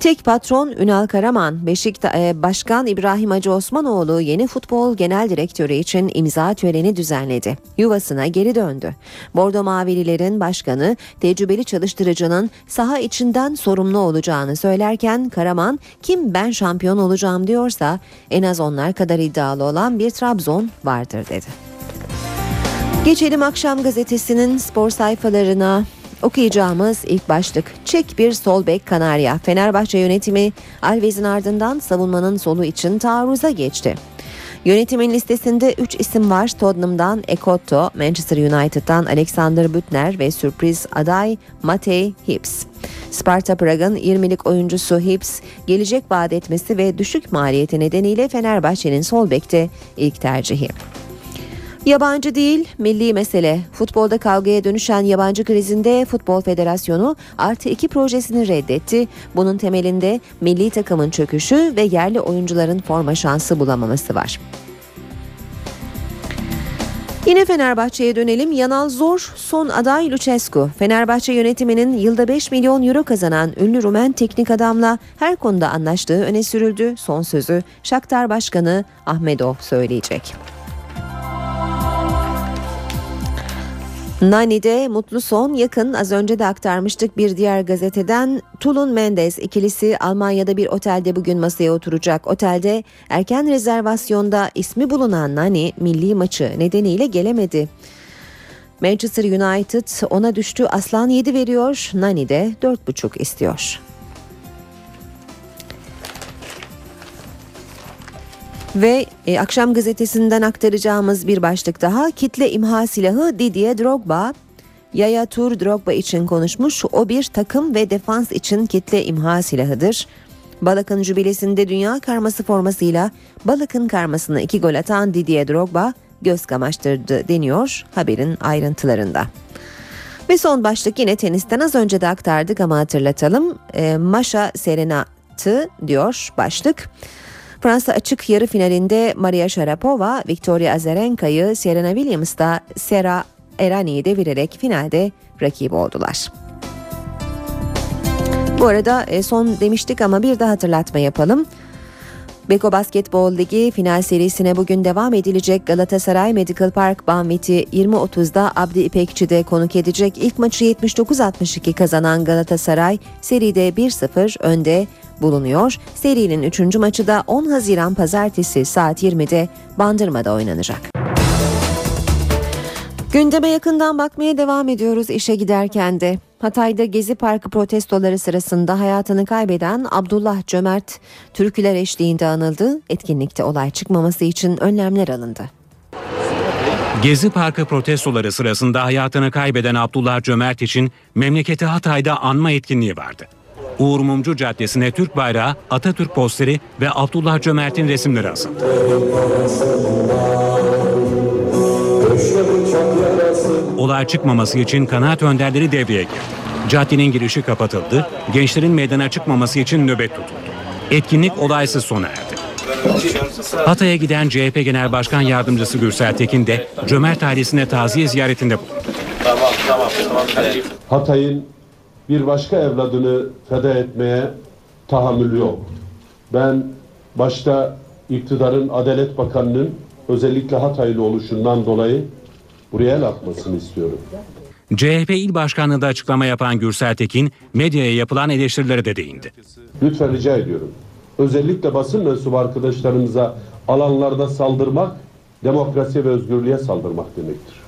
Tek patron Ünal Karaman, Beşiktaş e, Başkan İbrahim Hacı Osmanoğlu yeni futbol genel direktörü için imza töreni düzenledi. Yuvasına geri döndü. Bordo Mavililerin başkanı tecrübeli çalıştırıcının saha içinden sorumlu olacağını söylerken Karaman kim ben şampiyon olacağım diyorsa en az onlar kadar iddialı olan bir Trabzon vardır dedi. Geçelim akşam gazetesinin spor sayfalarına. Okuyacağımız ilk başlık Çek bir sol bek Kanarya. Fenerbahçe yönetimi Alves'in ardından savunmanın solu için taarruza geçti. Yönetimin listesinde 3 isim var. Tottenham'dan Ekotto, Manchester United'dan Alexander Büttner ve sürpriz aday Matej Hips. Sparta Prag'ın 20'lik oyuncusu Hips, gelecek vaat etmesi ve düşük maliyeti nedeniyle Fenerbahçe'nin sol bekte ilk tercihi. Yabancı değil, milli mesele. Futbolda kavgaya dönüşen yabancı krizinde Futbol Federasyonu artı iki projesini reddetti. Bunun temelinde milli takımın çöküşü ve yerli oyuncuların forma şansı bulamaması var. Yine Fenerbahçe'ye dönelim. Yanal zor son aday Lucescu. Fenerbahçe yönetiminin yılda 5 milyon euro kazanan ünlü Rumen teknik adamla her konuda anlaştığı öne sürüldü. Son sözü Shakhtar Başkanı Ahmedov söyleyecek. Nani'de mutlu son yakın az önce de aktarmıştık bir diğer gazeteden Tulun Mendes ikilisi Almanya'da bir otelde bugün masaya oturacak. Otelde erken rezervasyonda ismi bulunan Nani milli maçı nedeniyle gelemedi. Manchester United ona düştü aslan 7 veriyor Nani de 4,5 istiyor. Ve e, akşam gazetesinden aktaracağımız bir başlık daha kitle imha silahı Didier Drogba. Yaya Tur Drogba için konuşmuş. O bir takım ve defans için kitle imha silahıdır. Balık'ın jübilesinde dünya karması formasıyla Balık'ın karmasına iki gol atan Didier Drogba göz kamaştırdı deniyor haberin ayrıntılarında. Ve son başlık yine tenisten az önce de aktardık ama hatırlatalım. E, Maşa Serenat'ı diyor başlık. Fransa açık yarı finalinde Maria Sharapova, Victoria Azarenka'yı Serena Williams'da Sera Errani'yi devirerek finalde rakip oldular. Bu arada e, son demiştik ama bir daha hatırlatma yapalım. Beko Basketbol Ligi final serisine bugün devam edilecek Galatasaray Medical Park Banvit'i 20.30'da Abdi İpekçi'de konuk edecek. İlk maçı 79-62 kazanan Galatasaray seride 1-0 önde bulunuyor. Serinin 3. maçı da 10 Haziran pazartesi saat 20'de Bandırma'da oynanacak. Gündeme yakından bakmaya devam ediyoruz işe giderken de. Hatay'da Gezi Parkı protestoları sırasında hayatını kaybeden Abdullah Cömert türküler eşliğinde anıldı. Etkinlikte olay çıkmaması için önlemler alındı. Gezi Parkı protestoları sırasında hayatını kaybeden Abdullah Cömert için memleketi Hatay'da anma etkinliği vardı. Uğur Mumcu Caddesi'ne Türk bayrağı, Atatürk posteri ve Abdullah Cömert'in resimleri asıldı. Olay çıkmaması için kanaat önderleri devreye girdi. Caddenin girişi kapatıldı, gençlerin meydana çıkmaması için nöbet tutuldu. Etkinlik olaysız sona erdi. Hatay'a giden CHP Genel Başkan Yardımcısı Gürsel Tekin de Cömert ailesine taziye ziyaretinde bulundu. Hatay'ın bir başka evladını feda etmeye tahammülü yok. Ben başta iktidarın Adalet Bakanı'nın özellikle Hataylı oluşundan dolayı buraya el atmasını istiyorum. CHP İl Başkanlığı'nda açıklama yapan Gürsel Tekin, medyaya yapılan eleştirilere de değindi. Lütfen rica ediyorum. Özellikle basın mensubu arkadaşlarımıza alanlarda saldırmak, demokrasiye ve özgürlüğe saldırmak demektir.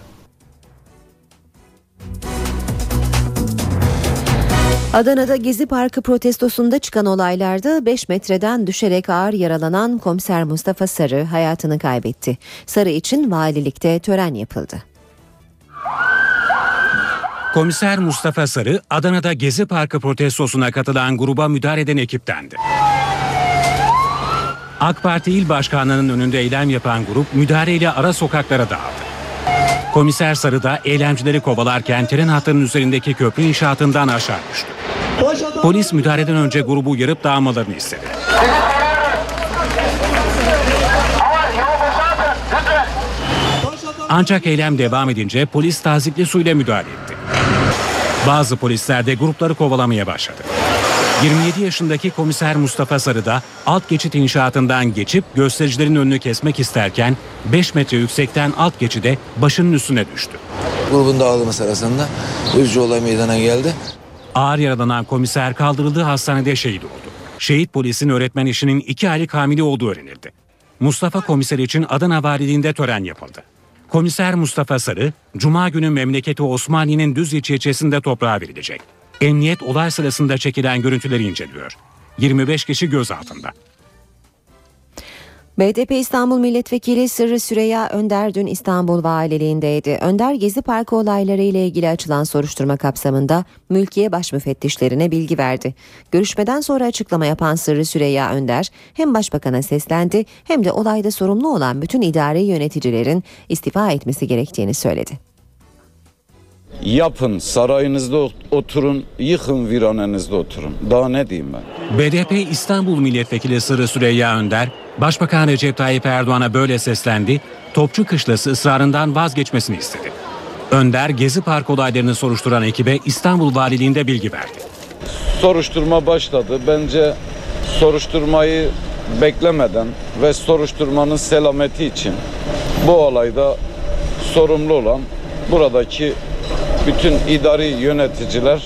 Adana'da Gezi Parkı protestosunda çıkan olaylarda 5 metreden düşerek ağır yaralanan komiser Mustafa Sarı hayatını kaybetti. Sarı için valilikte tören yapıldı. Komiser Mustafa Sarı, Adana'da Gezi Parkı protestosuna katılan gruba müdahale eden ekiptendi. AK Parti İl Başkanlığı'nın önünde eylem yapan grup müdahaleyle ara sokaklara dağıldı. Komiser Sarı da eylemcileri kovalarken tren hattının üzerindeki köprü inşaatından aşağı düştü. Polis müdahaleden önce grubu uyarıp dağılmalarını istedi. Ancak eylem devam edince polis tazikli suyla müdahale etti. Bazı polisler de grupları kovalamaya başladı. 27 yaşındaki komiser Mustafa Sarı da alt geçit inşaatından geçip göstericilerin önünü kesmek isterken 5 metre yüksekten alt geçide başının üstüne düştü. grubun dağılması sırasında üzücü olay meydana geldi. Ağır yaralanan komiser kaldırıldığı hastanede şehit oldu. Şehit polisin öğretmen eşinin 2 aylık hamile olduğu öğrenildi. Mustafa komiser için Adana Valiliğinde tören yapıldı. Komiser Mustafa Sarı, Cuma günü memleketi Osmaniye'nin Düzce ilçesinde toprağa verilecek. Emniyet olay sırasında çekilen görüntüleri inceliyor. 25 kişi gözaltında. BDP İstanbul Milletvekili Sırrı Süreyya Önder dün İstanbul Valiliğindeydi. Önder Gezi Parkı olayları ile ilgili açılan soruşturma kapsamında mülkiye baş müfettişlerine bilgi verdi. Görüşmeden sonra açıklama yapan Sırrı Süreyya Önder hem başbakana seslendi hem de olayda sorumlu olan bütün idari yöneticilerin istifa etmesi gerektiğini söyledi. Yapın sarayınızda ot- oturun, yıkın viranenizde oturun. Daha ne diyeyim ben? BDP İstanbul Milletvekili Sırrı Süreyya Önder, Başbakan Recep Tayyip Erdoğan'a böyle seslendi, Topçu Kışlası ısrarından vazgeçmesini istedi. Önder, Gezi Park olaylarını soruşturan ekibe İstanbul Valiliğinde bilgi verdi. Soruşturma başladı. Bence soruşturmayı beklemeden ve soruşturmanın selameti için bu olayda sorumlu olan buradaki bütün idari yöneticiler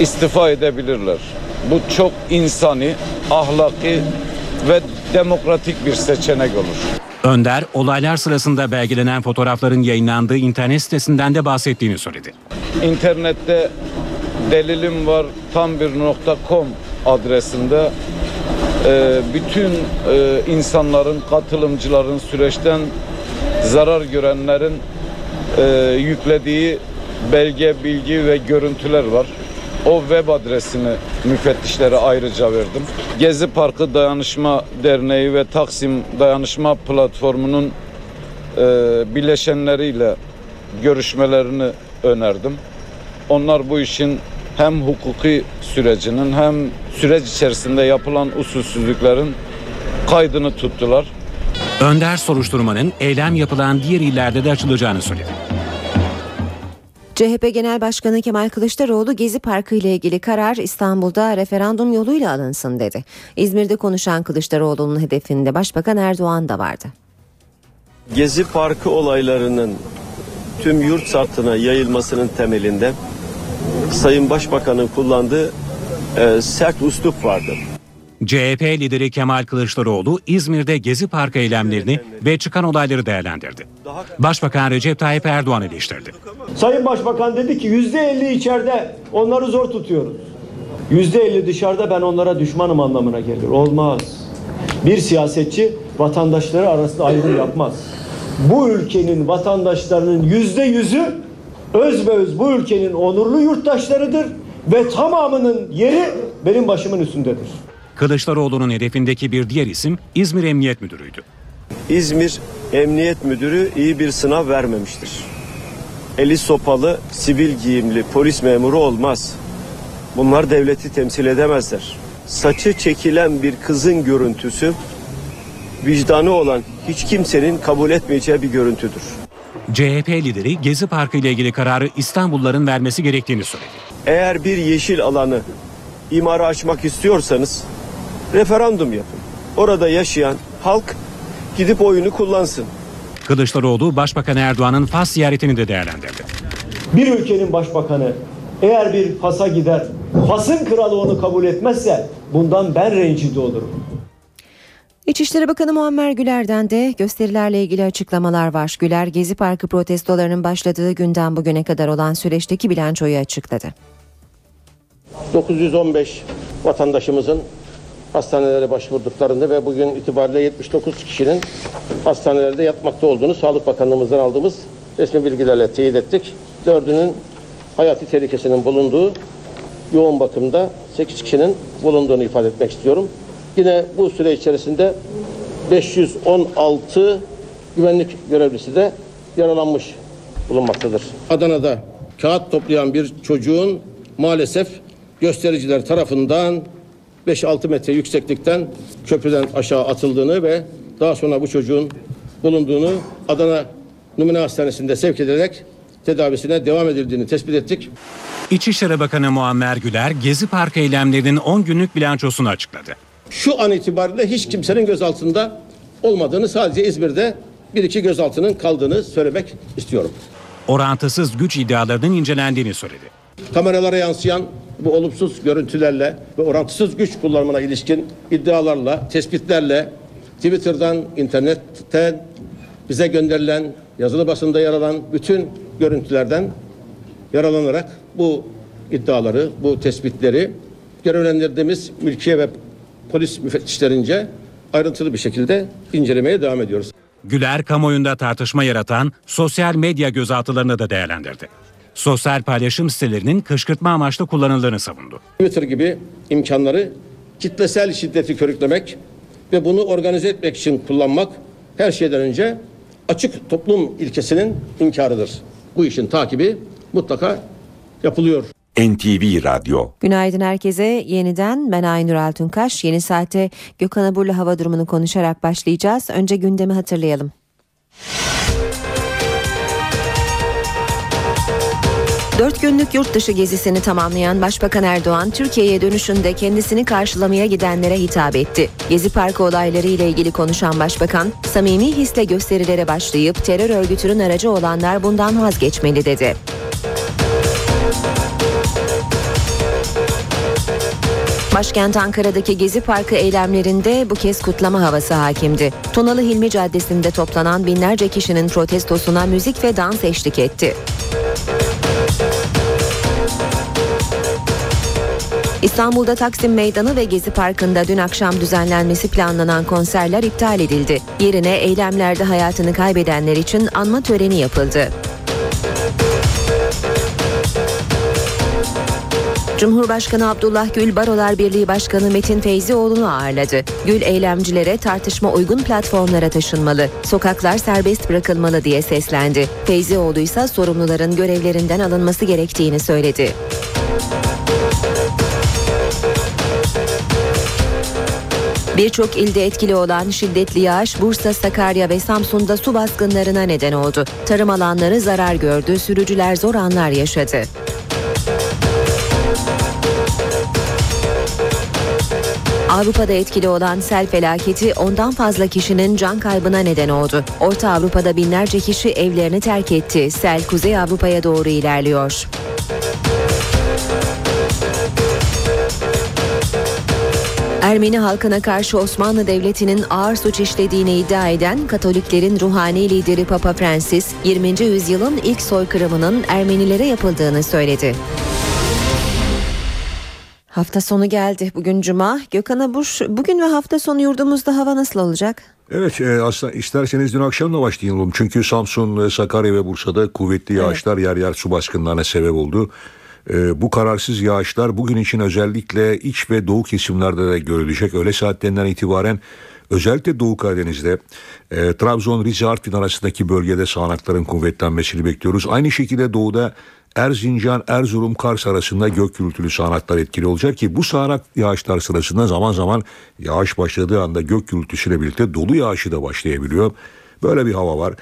istifa edebilirler. Bu çok insani, ahlaki ve demokratik bir seçenek olur. Önder, olaylar sırasında belgelenen fotoğrafların yayınlandığı internet sitesinden de bahsettiğini söyledi. İnternette delilim var tam bir nokta com adresinde e, bütün e, insanların, katılımcıların, süreçten zarar görenlerin e, yüklediği belge, bilgi ve görüntüler var. O web adresini müfettişlere ayrıca verdim. Gezi Parkı Dayanışma Derneği ve Taksim Dayanışma Platformu'nun e, bileşenleriyle görüşmelerini önerdim. Onlar bu işin hem hukuki sürecinin hem süreç içerisinde yapılan usulsüzlüklerin kaydını tuttular. Önder soruşturmanın eylem yapılan diğer illerde de açılacağını söyledi. CHP Genel Başkanı Kemal Kılıçdaroğlu Gezi Parkı ile ilgili karar İstanbul'da referandum yoluyla alınsın dedi. İzmir'de konuşan Kılıçdaroğlu'nun hedefinde Başbakan Erdoğan da vardı. Gezi Parkı olaylarının tüm yurt sattına yayılmasının temelinde Sayın Başbakan'ın kullandığı e, sert uslup vardı. CHP lideri Kemal Kılıçdaroğlu İzmir'de Gezi Parkı eylemlerini ve çıkan olayları değerlendirdi. Başbakan Recep Tayyip Erdoğan eleştirdi. Sayın Başbakan dedi ki yüzde elli içeride onları zor tutuyoruz. Yüzde elli dışarıda ben onlara düşmanım anlamına gelir. Olmaz. Bir siyasetçi vatandaşları arasında ayrım yapmaz. Bu ülkenin vatandaşlarının yüzde yüzü özbeöz bu ülkenin onurlu yurttaşlarıdır ve tamamının yeri benim başımın üstündedir. Kılıçdaroğlu'nun hedefindeki bir diğer isim İzmir Emniyet Müdürü'ydü. İzmir Emniyet Müdürü iyi bir sınav vermemiştir. Eli sopalı, sivil giyimli polis memuru olmaz. Bunlar devleti temsil edemezler. Saçı çekilen bir kızın görüntüsü vicdanı olan hiç kimsenin kabul etmeyeceği bir görüntüdür. CHP lideri Gezi Parkı ile ilgili kararı İstanbulluların vermesi gerektiğini söyledi. Eğer bir yeşil alanı imara açmak istiyorsanız referandum yapın. Orada yaşayan halk gidip oyunu kullansın. Kılıçdaroğlu Başbakan Erdoğan'ın Fas ziyaretini de değerlendirdi. Bir ülkenin başbakanı eğer bir Fas'a gider, Fas'ın kralı onu kabul etmezse bundan ben rencide olurum. İçişleri Bakanı Muammer Güler'den de gösterilerle ilgili açıklamalar var. Güler Gezi Parkı protestolarının başladığı günden bugüne kadar olan süreçteki bilançoyu açıkladı. 915 vatandaşımızın hastanelere başvurduklarını ve bugün itibariyle 79 kişinin hastanelerde yatmakta olduğunu Sağlık Bakanlığımızdan aldığımız resmi bilgilerle teyit ettik. Dördünün hayati tehlikesinin bulunduğu yoğun bakımda 8 kişinin bulunduğunu ifade etmek istiyorum. Yine bu süre içerisinde 516 güvenlik görevlisi de yaralanmış bulunmaktadır. Adana'da kağıt toplayan bir çocuğun maalesef göstericiler tarafından 5-6 metre yükseklikten köprüden aşağı atıldığını ve daha sonra bu çocuğun bulunduğunu Adana Numune Hastanesi'nde sevk edilerek tedavisine devam edildiğini tespit ettik. İçişleri Bakanı Muammer Güler Gezi Parkı eylemlerinin 10 günlük bilançosunu açıkladı. Şu an itibariyle hiç kimsenin gözaltında olmadığını sadece İzmir'de bir iki gözaltının kaldığını söylemek istiyorum. Orantısız güç iddialarının incelendiğini söyledi. Kameralara yansıyan bu olumsuz görüntülerle ve orantısız güç kullanımına ilişkin iddialarla, tespitlerle Twitter'dan, internetten bize gönderilen, yazılı basında yer alan bütün görüntülerden yaralanarak bu iddiaları, bu tespitleri görevlendirdiğimiz mülkiye ve polis müfettişlerince ayrıntılı bir şekilde incelemeye devam ediyoruz. Güler kamuoyunda tartışma yaratan sosyal medya gözaltılarını da değerlendirdi. Sosyal paylaşım sitelerinin kışkırtma amaçlı kullanıldığını savundu. Twitter gibi imkanları kitlesel şiddeti körüklemek ve bunu organize etmek için kullanmak her şeyden önce açık toplum ilkesinin inkarıdır. Bu işin takibi mutlaka yapılıyor. NTV Radyo Günaydın herkese. Yeniden ben Aynur Altunkaş. Yeni saate Gökhan Abur'la hava durumunu konuşarak başlayacağız. Önce gündemi hatırlayalım. Dört günlük yurt dışı gezisini tamamlayan Başbakan Erdoğan, Türkiye'ye dönüşünde kendisini karşılamaya gidenlere hitap etti. Gezi Parkı olayları ile ilgili konuşan Başbakan, samimi hisle gösterilere başlayıp terör örgütünün aracı olanlar bundan vazgeçmeli dedi. Başkent Ankara'daki Gezi Parkı eylemlerinde bu kez kutlama havası hakimdi. Tunalı Hilmi Caddesi'nde toplanan binlerce kişinin protestosuna müzik ve dans eşlik etti. İstanbul'da Taksim Meydanı ve Gezi Parkı'nda dün akşam düzenlenmesi planlanan konserler iptal edildi. Yerine eylemlerde hayatını kaybedenler için anma töreni yapıldı. Cumhurbaşkanı Abdullah Gül Barolar Birliği Başkanı Metin Feyzioğlu'nu ağırladı. Gül eylemcilere tartışma uygun platformlara taşınmalı, sokaklar serbest bırakılmalı diye seslendi. Feyzioğlu ise sorumluların görevlerinden alınması gerektiğini söyledi. Birçok ilde etkili olan şiddetli yağış Bursa, Sakarya ve Samsun'da su baskınlarına neden oldu. Tarım alanları zarar gördü, sürücüler zor anlar yaşadı. Avrupa'da etkili olan sel felaketi ondan fazla kişinin can kaybına neden oldu. Orta Avrupa'da binlerce kişi evlerini terk etti. Sel Kuzey Avrupa'ya doğru ilerliyor. Ermeni halkına karşı Osmanlı Devleti'nin ağır suç işlediğini iddia eden Katoliklerin ruhani lideri Papa Francis, 20. yüzyılın ilk soykırımının Ermenilere yapıldığını söyledi. Hafta sonu geldi. Bugün Cuma. Gökhan Abur, bugün ve hafta sonu yurdumuzda hava nasıl olacak? Evet e, aslında isterseniz dün akşamla başlayalım. Çünkü Samsun, Sakarya ve Bursa'da kuvvetli yağışlar evet. yer yer su baskınlarına sebep oldu. E, bu kararsız yağışlar bugün için özellikle iç ve doğu kesimlerde de görülecek. Öğle saatlerinden itibaren özellikle Doğu Karadeniz'de e, Trabzon, Rize, Artvin arasındaki bölgede sağanakların kuvvetlenmesini bekliyoruz. Aynı şekilde doğuda Erzincan, Erzurum, Kars arasında gök gürültülü sağanaklar etkili olacak ki bu sağanak yağışlar sırasında zaman zaman yağış başladığı anda gök gürültüsüyle birlikte dolu yağışı da başlayabiliyor. Böyle bir hava var.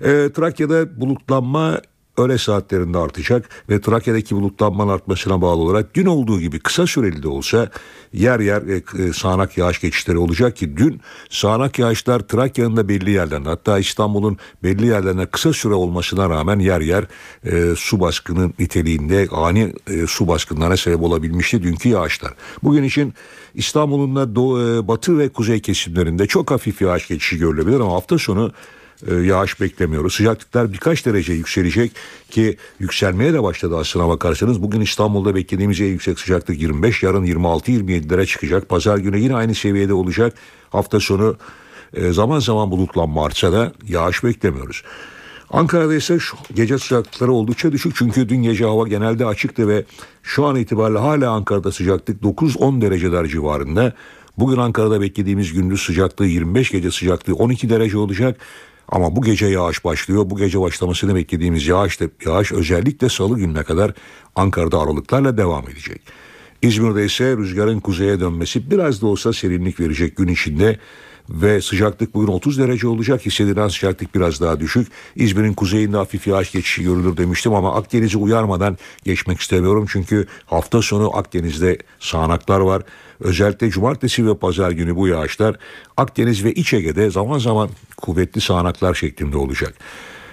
E, Trakya'da bulutlanma öğle saatlerinde artacak ve Trakya'daki bulutlanmanın artmasına bağlı olarak dün olduğu gibi kısa süreli de olsa yer yer e, sağanak yağış geçişleri olacak ki dün sağanak yağışlar Trakya'nın da belli yerlerinde hatta İstanbul'un belli yerlerine kısa süre olmasına rağmen yer yer e, su baskının niteliğinde ani e, su baskınlarına sebep olabilmişti dünkü yağışlar. Bugün için İstanbul'un da doğu, e, batı ve kuzey kesimlerinde çok hafif yağış geçişi görülebilir ama hafta sonu e, yağış beklemiyoruz. Sıcaklıklar birkaç derece yükselecek ki yükselmeye de başladı aslına bakarsanız. Bugün İstanbul'da beklediğimiz en yüksek sıcaklık 25, yarın 26-27'lere çıkacak. Pazar günü yine aynı seviyede olacak. Hafta sonu e, zaman zaman bulutlanma artsa da yağış beklemiyoruz. Ankara'da ise şu gece sıcaklıkları oldukça düşük çünkü dün gece hava genelde açıktı ve şu an itibariyle hala Ankara'da sıcaklık 9-10 dereceler civarında. Bugün Ankara'da beklediğimiz gündüz sıcaklığı 25 gece sıcaklığı 12 derece olacak. Ama bu gece yağış başlıyor. Bu gece başlamasını beklediğimiz yağış, da, yağış özellikle salı gününe kadar Ankara'da aralıklarla devam edecek. İzmir'de ise rüzgarın kuzeye dönmesi biraz da olsa serinlik verecek gün içinde ve sıcaklık bugün 30 derece olacak. Hissedilen sıcaklık biraz daha düşük. İzmir'in kuzeyinde hafif yağış geçişi görülür demiştim ama Akdeniz'i uyarmadan geçmek istemiyorum. Çünkü hafta sonu Akdeniz'de sağanaklar var. Özellikle cumartesi ve pazar günü bu yağışlar Akdeniz ve İç Ege'de zaman zaman kuvvetli sağanaklar şeklinde olacak.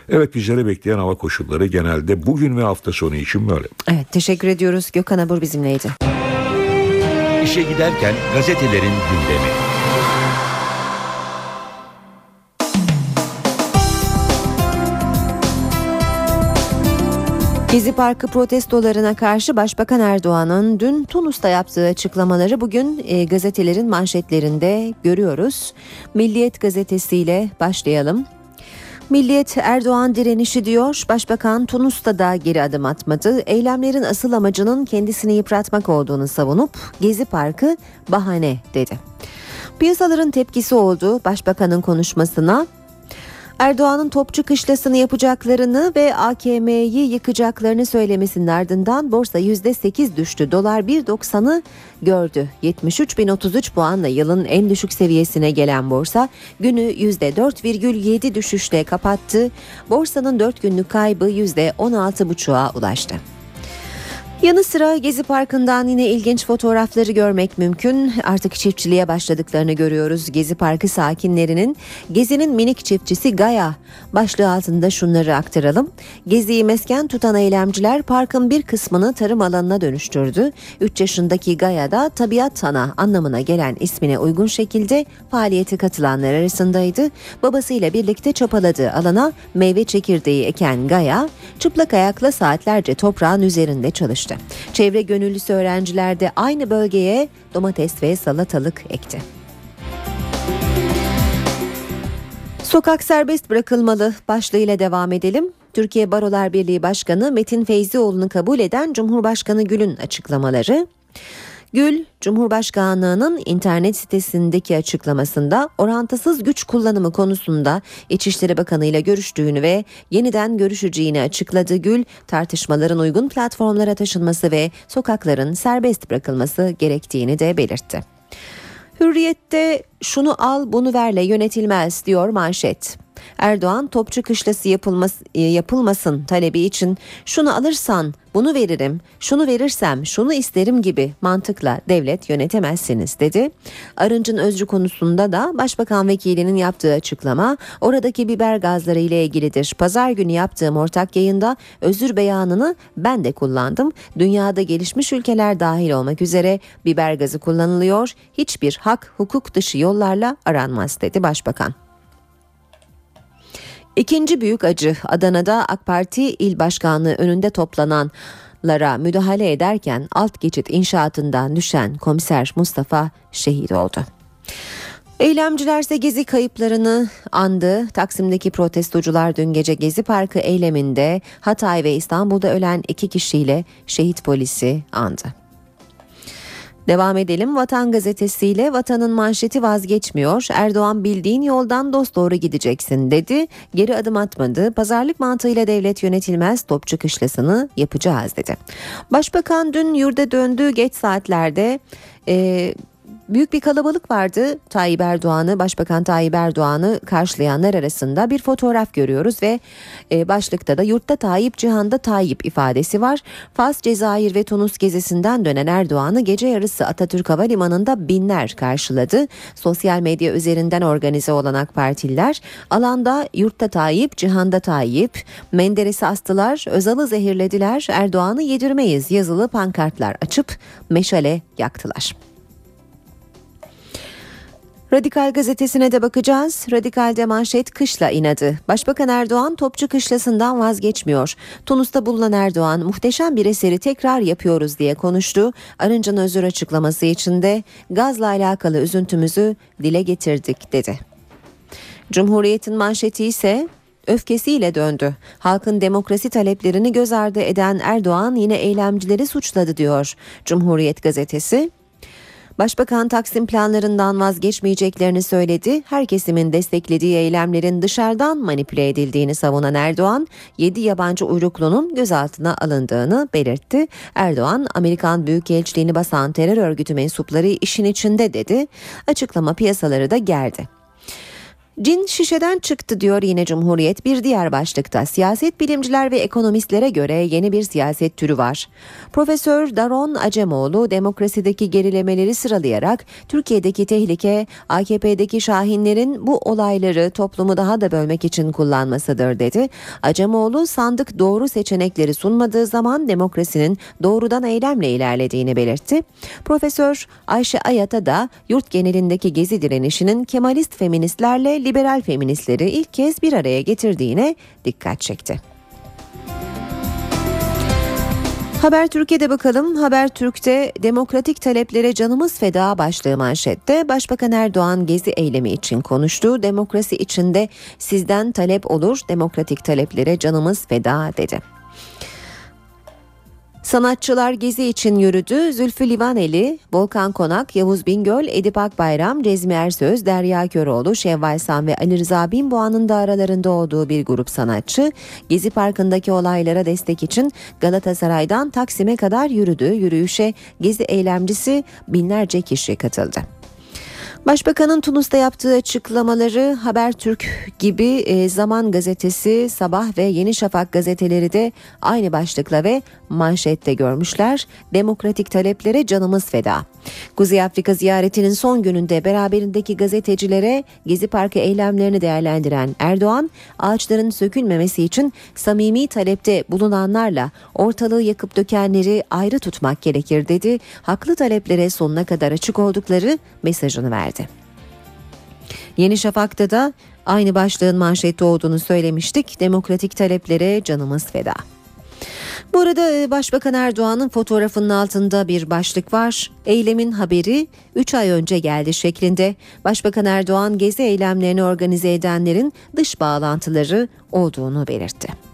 Evet bizlere bekleyen hava koşulları genelde bugün ve hafta sonu için böyle. Evet teşekkür ediyoruz. Gökhan Abur bizimleydi. İşe giderken gazetelerin gündemi. Gezi Parkı protestolarına karşı Başbakan Erdoğan'ın dün Tunus'ta yaptığı açıklamaları bugün e, gazetelerin manşetlerinde görüyoruz. Milliyet gazetesiyle başlayalım. Milliyet Erdoğan direnişi diyor. Başbakan Tunus'ta da geri adım atmadı. Eylemlerin asıl amacının kendisini yıpratmak olduğunu savunup Gezi Parkı bahane dedi. Piyasaların tepkisi oldu başbakanın konuşmasına. Erdoğan'ın topçu kışlasını yapacaklarını ve AKM'yi yıkacaklarını söylemesinin ardından borsa %8 düştü. Dolar 1.90'ı gördü. 73.033 puanla yılın en düşük seviyesine gelen borsa günü %4,7 düşüşle kapattı. Borsanın 4 günlük kaybı %16,5'a ulaştı. Yanı sıra Gezi Parkı'ndan yine ilginç fotoğrafları görmek mümkün. Artık çiftçiliğe başladıklarını görüyoruz. Gezi Parkı sakinlerinin Gezi'nin minik çiftçisi Gaya başlığı altında şunları aktaralım. Gezi'yi mesken tutan eylemciler parkın bir kısmını tarım alanına dönüştürdü. 3 yaşındaki Gaya da tabiat sana anlamına gelen ismine uygun şekilde faaliyete katılanlar arasındaydı. Babasıyla birlikte çapaladığı alana meyve çekirdeği eken Gaya çıplak ayakla saatlerce toprağın üzerinde çalıştı. Çevre gönüllüsü öğrenciler de aynı bölgeye domates ve salatalık ekti. Sokak serbest bırakılmalı başlığıyla devam edelim. Türkiye Barolar Birliği Başkanı Metin Feyzioğlu'nu kabul eden Cumhurbaşkanı Gül'ün açıklamaları. Gül, Cumhurbaşkanlığının internet sitesindeki açıklamasında orantısız güç kullanımı konusunda İçişleri Bakanı ile görüştüğünü ve yeniden görüşeceğini açıkladı. Gül, tartışmaların uygun platformlara taşınması ve sokakların serbest bırakılması gerektiğini de belirtti. Hürriyette şunu al bunu verle yönetilmez diyor manşet. Erdoğan topçu kışlası yapılması, e, yapılmasın talebi için şunu alırsan bunu veririm, şunu verirsem şunu isterim gibi mantıkla devlet yönetemezsiniz dedi. Arınç'ın özcü konusunda da Başbakan Vekili'nin yaptığı açıklama oradaki biber gazları ile ilgilidir. Pazar günü yaptığım ortak yayında özür beyanını ben de kullandım. Dünyada gelişmiş ülkeler dahil olmak üzere biber gazı kullanılıyor. Hiçbir hak hukuk dışı yollarla aranmaz dedi Başbakan. İkinci büyük acı Adana'da AK Parti il başkanlığı önünde toplananlara müdahale ederken alt geçit inşaatından düşen komiser Mustafa şehit oldu. Eylemciler ise gezi kayıplarını andı. Taksim'deki protestocular dün gece Gezi Parkı eyleminde Hatay ve İstanbul'da ölen iki kişiyle şehit polisi andı. Devam edelim Vatan gazetesiyle vatanın manşeti vazgeçmiyor. Erdoğan bildiğin yoldan dost doğru gideceksin dedi. Geri adım atmadı. Pazarlık mantığıyla devlet yönetilmez topçu kışlasını yapacağız dedi. Başbakan dün yurda döndüğü geç saatlerde e, büyük bir kalabalık vardı. Tayyip Erdoğan'ı, Başbakan Tayyip Erdoğan'ı karşılayanlar arasında bir fotoğraf görüyoruz ve e, başlıkta da yurtta Tayyip, cihanda Tayyip ifadesi var. Fas, Cezayir ve Tunus gezisinden dönen Erdoğan'ı gece yarısı Atatürk Havalimanı'nda binler karşıladı. Sosyal medya üzerinden organize olan AK Partililer alanda yurtta Tayyip, cihanda Tayyip, Menderes'i astılar, Özal'ı zehirlediler, Erdoğan'ı yedirmeyiz yazılı pankartlar açıp meşale yaktılar. Radikal gazetesine de bakacağız. Radikal'de manşet kışla inadı. Başbakan Erdoğan topçu kışlasından vazgeçmiyor. Tunus'ta bulunan Erdoğan muhteşem bir eseri tekrar yapıyoruz diye konuştu. Arınç'ın özür açıklaması içinde gazla alakalı üzüntümüzü dile getirdik dedi. Cumhuriyet'in manşeti ise öfkesiyle döndü. Halkın demokrasi taleplerini göz ardı eden Erdoğan yine eylemcileri suçladı diyor. Cumhuriyet gazetesi Başbakan Taksim planlarından vazgeçmeyeceklerini söyledi. Her kesimin desteklediği eylemlerin dışarıdan manipüle edildiğini savunan Erdoğan, 7 yabancı uyruklunun gözaltına alındığını belirtti. Erdoğan, Amerikan Büyükelçiliğini basan terör örgütü mensupları işin içinde dedi. Açıklama piyasaları da gerdi. Cin şişeden çıktı diyor yine Cumhuriyet bir diğer başlıkta. Siyaset bilimciler ve ekonomistlere göre yeni bir siyaset türü var. Profesör Daron Acemoğlu demokrasideki gerilemeleri sıralayarak Türkiye'deki tehlike AKP'deki şahinlerin bu olayları toplumu daha da bölmek için kullanmasıdır dedi. Acemoğlu sandık doğru seçenekleri sunmadığı zaman demokrasinin doğrudan eylemle ilerlediğini belirtti. Profesör Ayşe Ayat'a da yurt genelindeki gezi direnişinin Kemalist feministlerle liberal feministleri ilk kez bir araya getirdiğine dikkat çekti. Haber Türkiye'de bakalım. Haber Türk'te demokratik taleplere canımız feda başlığı manşette. Başbakan Erdoğan gezi eylemi için konuştu. Demokrasi içinde sizden talep olur. Demokratik taleplere canımız feda dedi. Sanatçılar gezi için yürüdü. Zülfü Livaneli, Volkan Konak, Yavuz Bingöl, Edip Akbayram, Cezmi Ersöz, Derya Köroğlu, Şevval Sam ve Ali Rıza Binboğa'nın da aralarında olduğu bir grup sanatçı Gezi Parkı'ndaki olaylara destek için Galatasaray'dan Taksim'e kadar yürüdü. Yürüyüşe Gezi eylemcisi binlerce kişi katıldı. Başbakanın Tunus'ta yaptığı açıklamaları Habertürk gibi e, Zaman Gazetesi, Sabah ve Yeni Şafak gazeteleri de aynı başlıkla ve manşette görmüşler. Demokratik taleplere canımız feda. Kuzey Afrika ziyaretinin son gününde beraberindeki gazetecilere Gezi Parkı eylemlerini değerlendiren Erdoğan, ağaçların sökülmemesi için samimi talepte bulunanlarla ortalığı yakıp dökenleri ayrı tutmak gerekir dedi. Haklı taleplere sonuna kadar açık oldukları mesajını verdi. Yeni Şafak'ta da aynı başlığın manşette olduğunu söylemiştik. Demokratik taleplere canımız feda. Bu arada e, Başbakan Erdoğan'ın fotoğrafının altında bir başlık var. Eylemin haberi 3 ay önce geldi şeklinde. Başbakan Erdoğan gezi eylemlerini organize edenlerin dış bağlantıları olduğunu belirtti.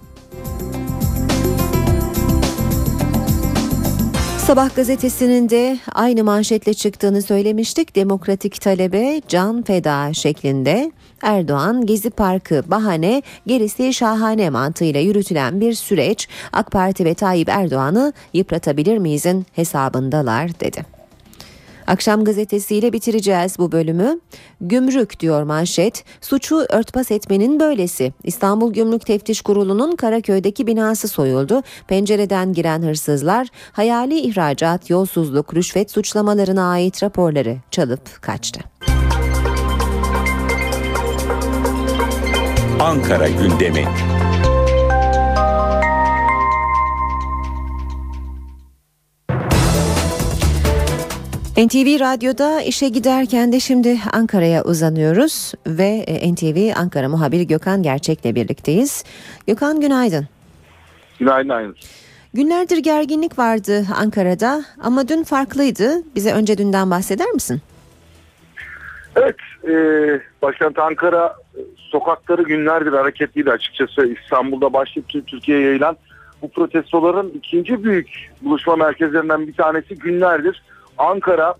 Sabah gazetesinin de aynı manşetle çıktığını söylemiştik. Demokratik talebe can feda şeklinde Erdoğan Gezi Parkı bahane gerisi şahane mantığıyla yürütülen bir süreç AK Parti ve Tayyip Erdoğan'ı yıpratabilir miyizin hesabındalar dedi. Akşam gazetesiyle bitireceğiz bu bölümü. Gümrük diyor manşet. Suçu örtbas etmenin böylesi. İstanbul Gümrük Teftiş Kurulu'nun Karaköy'deki binası soyuldu. Pencereden giren hırsızlar hayali ihracat, yolsuzluk, rüşvet suçlamalarına ait raporları çalıp kaçtı. Ankara gündemi. NTV Radyo'da işe giderken de şimdi Ankara'ya uzanıyoruz ve e, NTV Ankara muhabiri Gökhan Gerçek'le birlikteyiz. Gökhan günaydın. Günaydın Aynur. Günlerdir gerginlik vardı Ankara'da ama dün farklıydı. Bize önce dünden bahseder misin? Evet, e, başkent Ankara e, sokakları günlerdir hareketliydi açıkçası. İstanbul'da başlayıp tüm Türkiye'ye yayılan bu protestoların ikinci büyük buluşma merkezlerinden bir tanesi günlerdir Ankara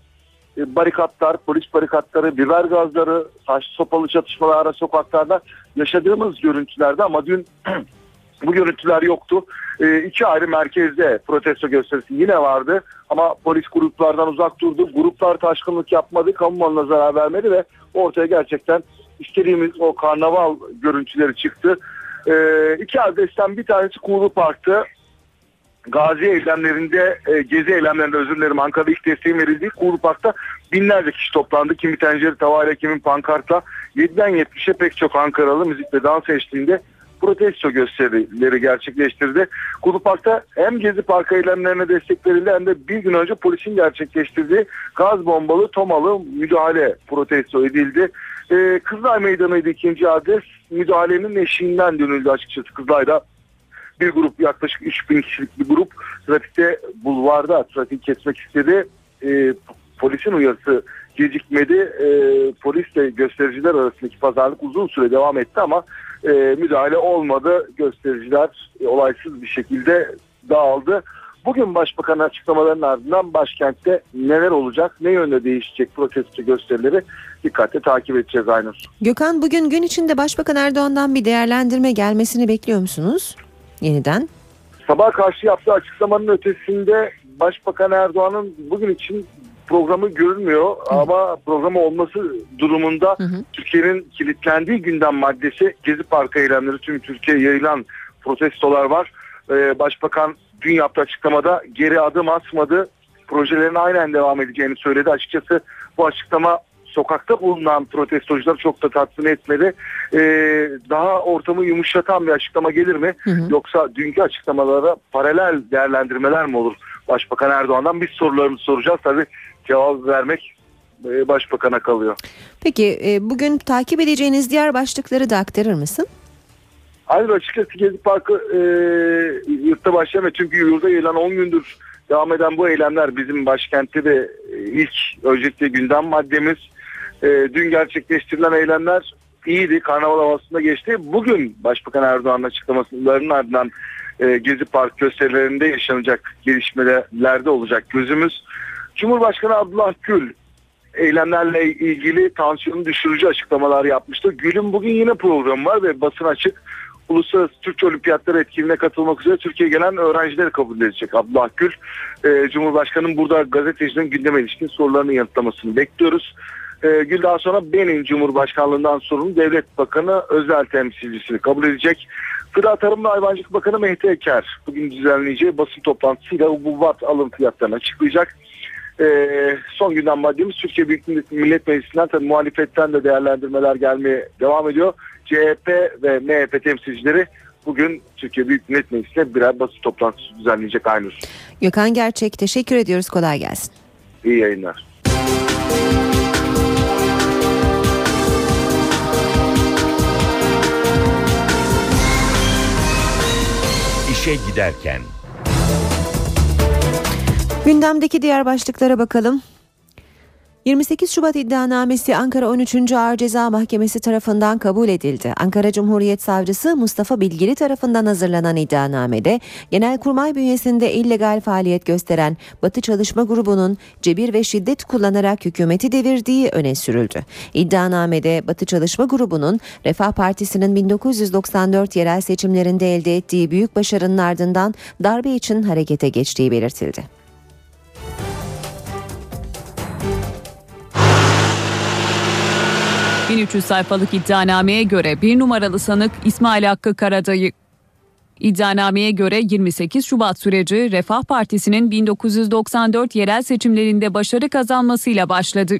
e, barikatlar, polis barikatları, biber gazları, taş sopalı çatışmalar ara sokaklarda yaşadığımız görüntülerde ama dün bu görüntüler yoktu. E, iki ayrı merkezde protesto gösterisi yine vardı ama polis gruplardan uzak durdu. Gruplar taşkınlık yapmadı, kamu malına zarar vermedi ve ortaya gerçekten istediğimiz o karnaval görüntüleri çıktı. E, iki adresten bir tanesi Kuğulu Park'tı. Gazi eylemlerinde, e, gezi eylemlerinde özür dilerim Ankara'da ilk desteğin verildiği Kuğulu Park'ta binlerce kişi toplandı. Kimi tencere tavayla, kimi pankartla. 7'den 70'e pek çok Ankaralı müzik ve dans eşliğinde protesto gösterileri gerçekleştirdi. Kuğulu Park'ta hem Gezi Park eylemlerine destek verildi hem de bir gün önce polisin gerçekleştirdiği gaz bombalı tomalı müdahale protesto edildi. Ee, Kızılay Meydanı'ydı ikinci adres. Müdahalenin eşiğinden dönüldü açıkçası Kızılay'da bir grup yaklaşık 3000 kişilik bir grup trafikte bulvarda trafik kesmek istedi. E, polisin uyarısı gecikmedi. E, polisle göstericiler arasındaki pazarlık uzun süre devam etti ama e, müdahale olmadı. Göstericiler e, olaysız bir şekilde dağıldı. Bugün başbakanın açıklamalarının ardından başkentte neler olacak, ne yönde değişecek protesto gösterileri dikkatle takip edeceğiz Aynur. Gökhan bugün gün içinde Başbakan Erdoğan'dan bir değerlendirme gelmesini bekliyor musunuz? Yeniden? Sabah karşı yaptığı açıklamanın ötesinde Başbakan Erdoğan'ın bugün için programı görünmüyor ama programı olması durumunda Türkiye'nin kilitlendiği gündem maddesi Gezi Parkı eylemleri tüm Türkiye'ye yayılan protestolar var. Ee, Başbakan dün yaptığı açıklamada geri adım atmadı. Projelerin aynen devam edeceğini söyledi. Açıkçası bu açıklama sokakta bulunan protestocuları çok da tatmin etmedi. Ee, daha ortamı yumuşatan bir açıklama gelir mi? Yoksa dünkü açıklamalara paralel değerlendirmeler mi olur? Başbakan Erdoğan'dan biz sorularımızı soracağız. Tabii cevap vermek e, başbakana kalıyor. Peki e, bugün takip edeceğiniz diğer başlıkları da aktarır mısın? Ayrıca açıkçası Gezi Parkı e, yurtta başlama çünkü yurda yayılan 10 gündür devam eden bu eylemler bizim başkentte de e, ilk öncelikle gündem maddemiz. E, dün gerçekleştirilen eylemler iyiydi. Karnaval havasında geçti. Bugün Başbakan Erdoğan'ın açıklamalarının ardından e, Gezi Park gösterilerinde yaşanacak gelişmelerde olacak gözümüz. Cumhurbaşkanı Abdullah Gül eylemlerle ilgili tansiyonu düşürücü açıklamalar yapmıştı. Gül'ün bugün yine programı var ve basın açık. Uluslararası Türkçe Olimpiyatları etkinliğine katılmak üzere Türkiye'ye gelen öğrencileri kabul edecek Abdullah Gül. Ee, Cumhurbaşkanı'nın burada gazetecilerin gündeme ilişkin sorularını yanıtlamasını bekliyoruz. Ee, Gül daha sonra Benin Cumhurbaşkanlığından sorumlu Devlet Bakanı özel temsilcisini kabul edecek. Gıda Tarım ve Hayvancılık Bakanı Mehdi Eker bugün düzenleyeceği basın toplantısıyla hububat alım fiyatlarını açıklayacak. Ee, son günden maddemiz Türkiye Büyük Millet, Millet Meclisi'nden tabii muhalefetten de değerlendirmeler gelmeye devam ediyor. CHP ve MHP temsilcileri bugün Türkiye Büyük Millet Meclisi'ne birer basın toplantısı düzenleyecek Aynur. Gökhan Gerçek teşekkür ediyoruz kolay gelsin. İyi yayınlar. İşe giderken Gündemdeki diğer başlıklara bakalım. 28 Şubat iddianamesi Ankara 13. Ağır Ceza Mahkemesi tarafından kabul edildi. Ankara Cumhuriyet Savcısı Mustafa Bilgili tarafından hazırlanan iddianamede Genelkurmay bünyesinde illegal faaliyet gösteren Batı Çalışma Grubu'nun cebir ve şiddet kullanarak hükümeti devirdiği öne sürüldü. İddianamede Batı Çalışma Grubu'nun Refah Partisi'nin 1994 yerel seçimlerinde elde ettiği büyük başarının ardından darbe için harekete geçtiği belirtildi. 1300 sayfalık iddianameye göre bir numaralı sanık İsmail Hakkı Karadayı. İddianameye göre 28 Şubat süreci Refah Partisi'nin 1994 yerel seçimlerinde başarı kazanmasıyla başladı.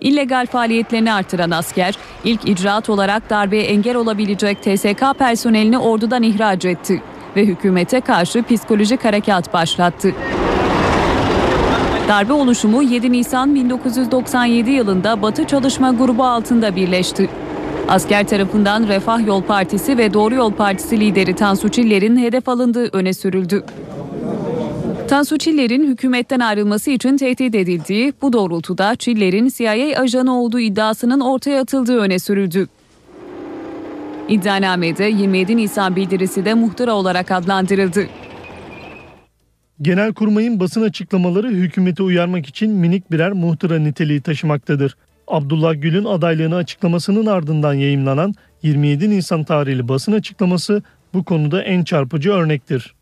İllegal faaliyetlerini artıran asker ilk icraat olarak darbeye engel olabilecek TSK personelini ordudan ihraç etti ve hükümete karşı psikolojik harekat başlattı. Darbe oluşumu 7 Nisan 1997 yılında Batı Çalışma Grubu altında birleşti. Asker tarafından Refah Yol Partisi ve Doğru Yol Partisi lideri Tansu Çiller'in hedef alındığı öne sürüldü. Tansu Çiller'in hükümetten ayrılması için tehdit edildiği, bu doğrultuda Çiller'in CIA ajanı olduğu iddiasının ortaya atıldığı öne sürüldü. İddianamede 27 Nisan bildirisi de muhtıra olarak adlandırıldı. Genelkurmay'ın basın açıklamaları hükümeti uyarmak için minik birer muhtıra niteliği taşımaktadır. Abdullah Gül'ün adaylığını açıklamasının ardından yayımlanan 27 Nisan tarihli basın açıklaması bu konuda en çarpıcı örnektir.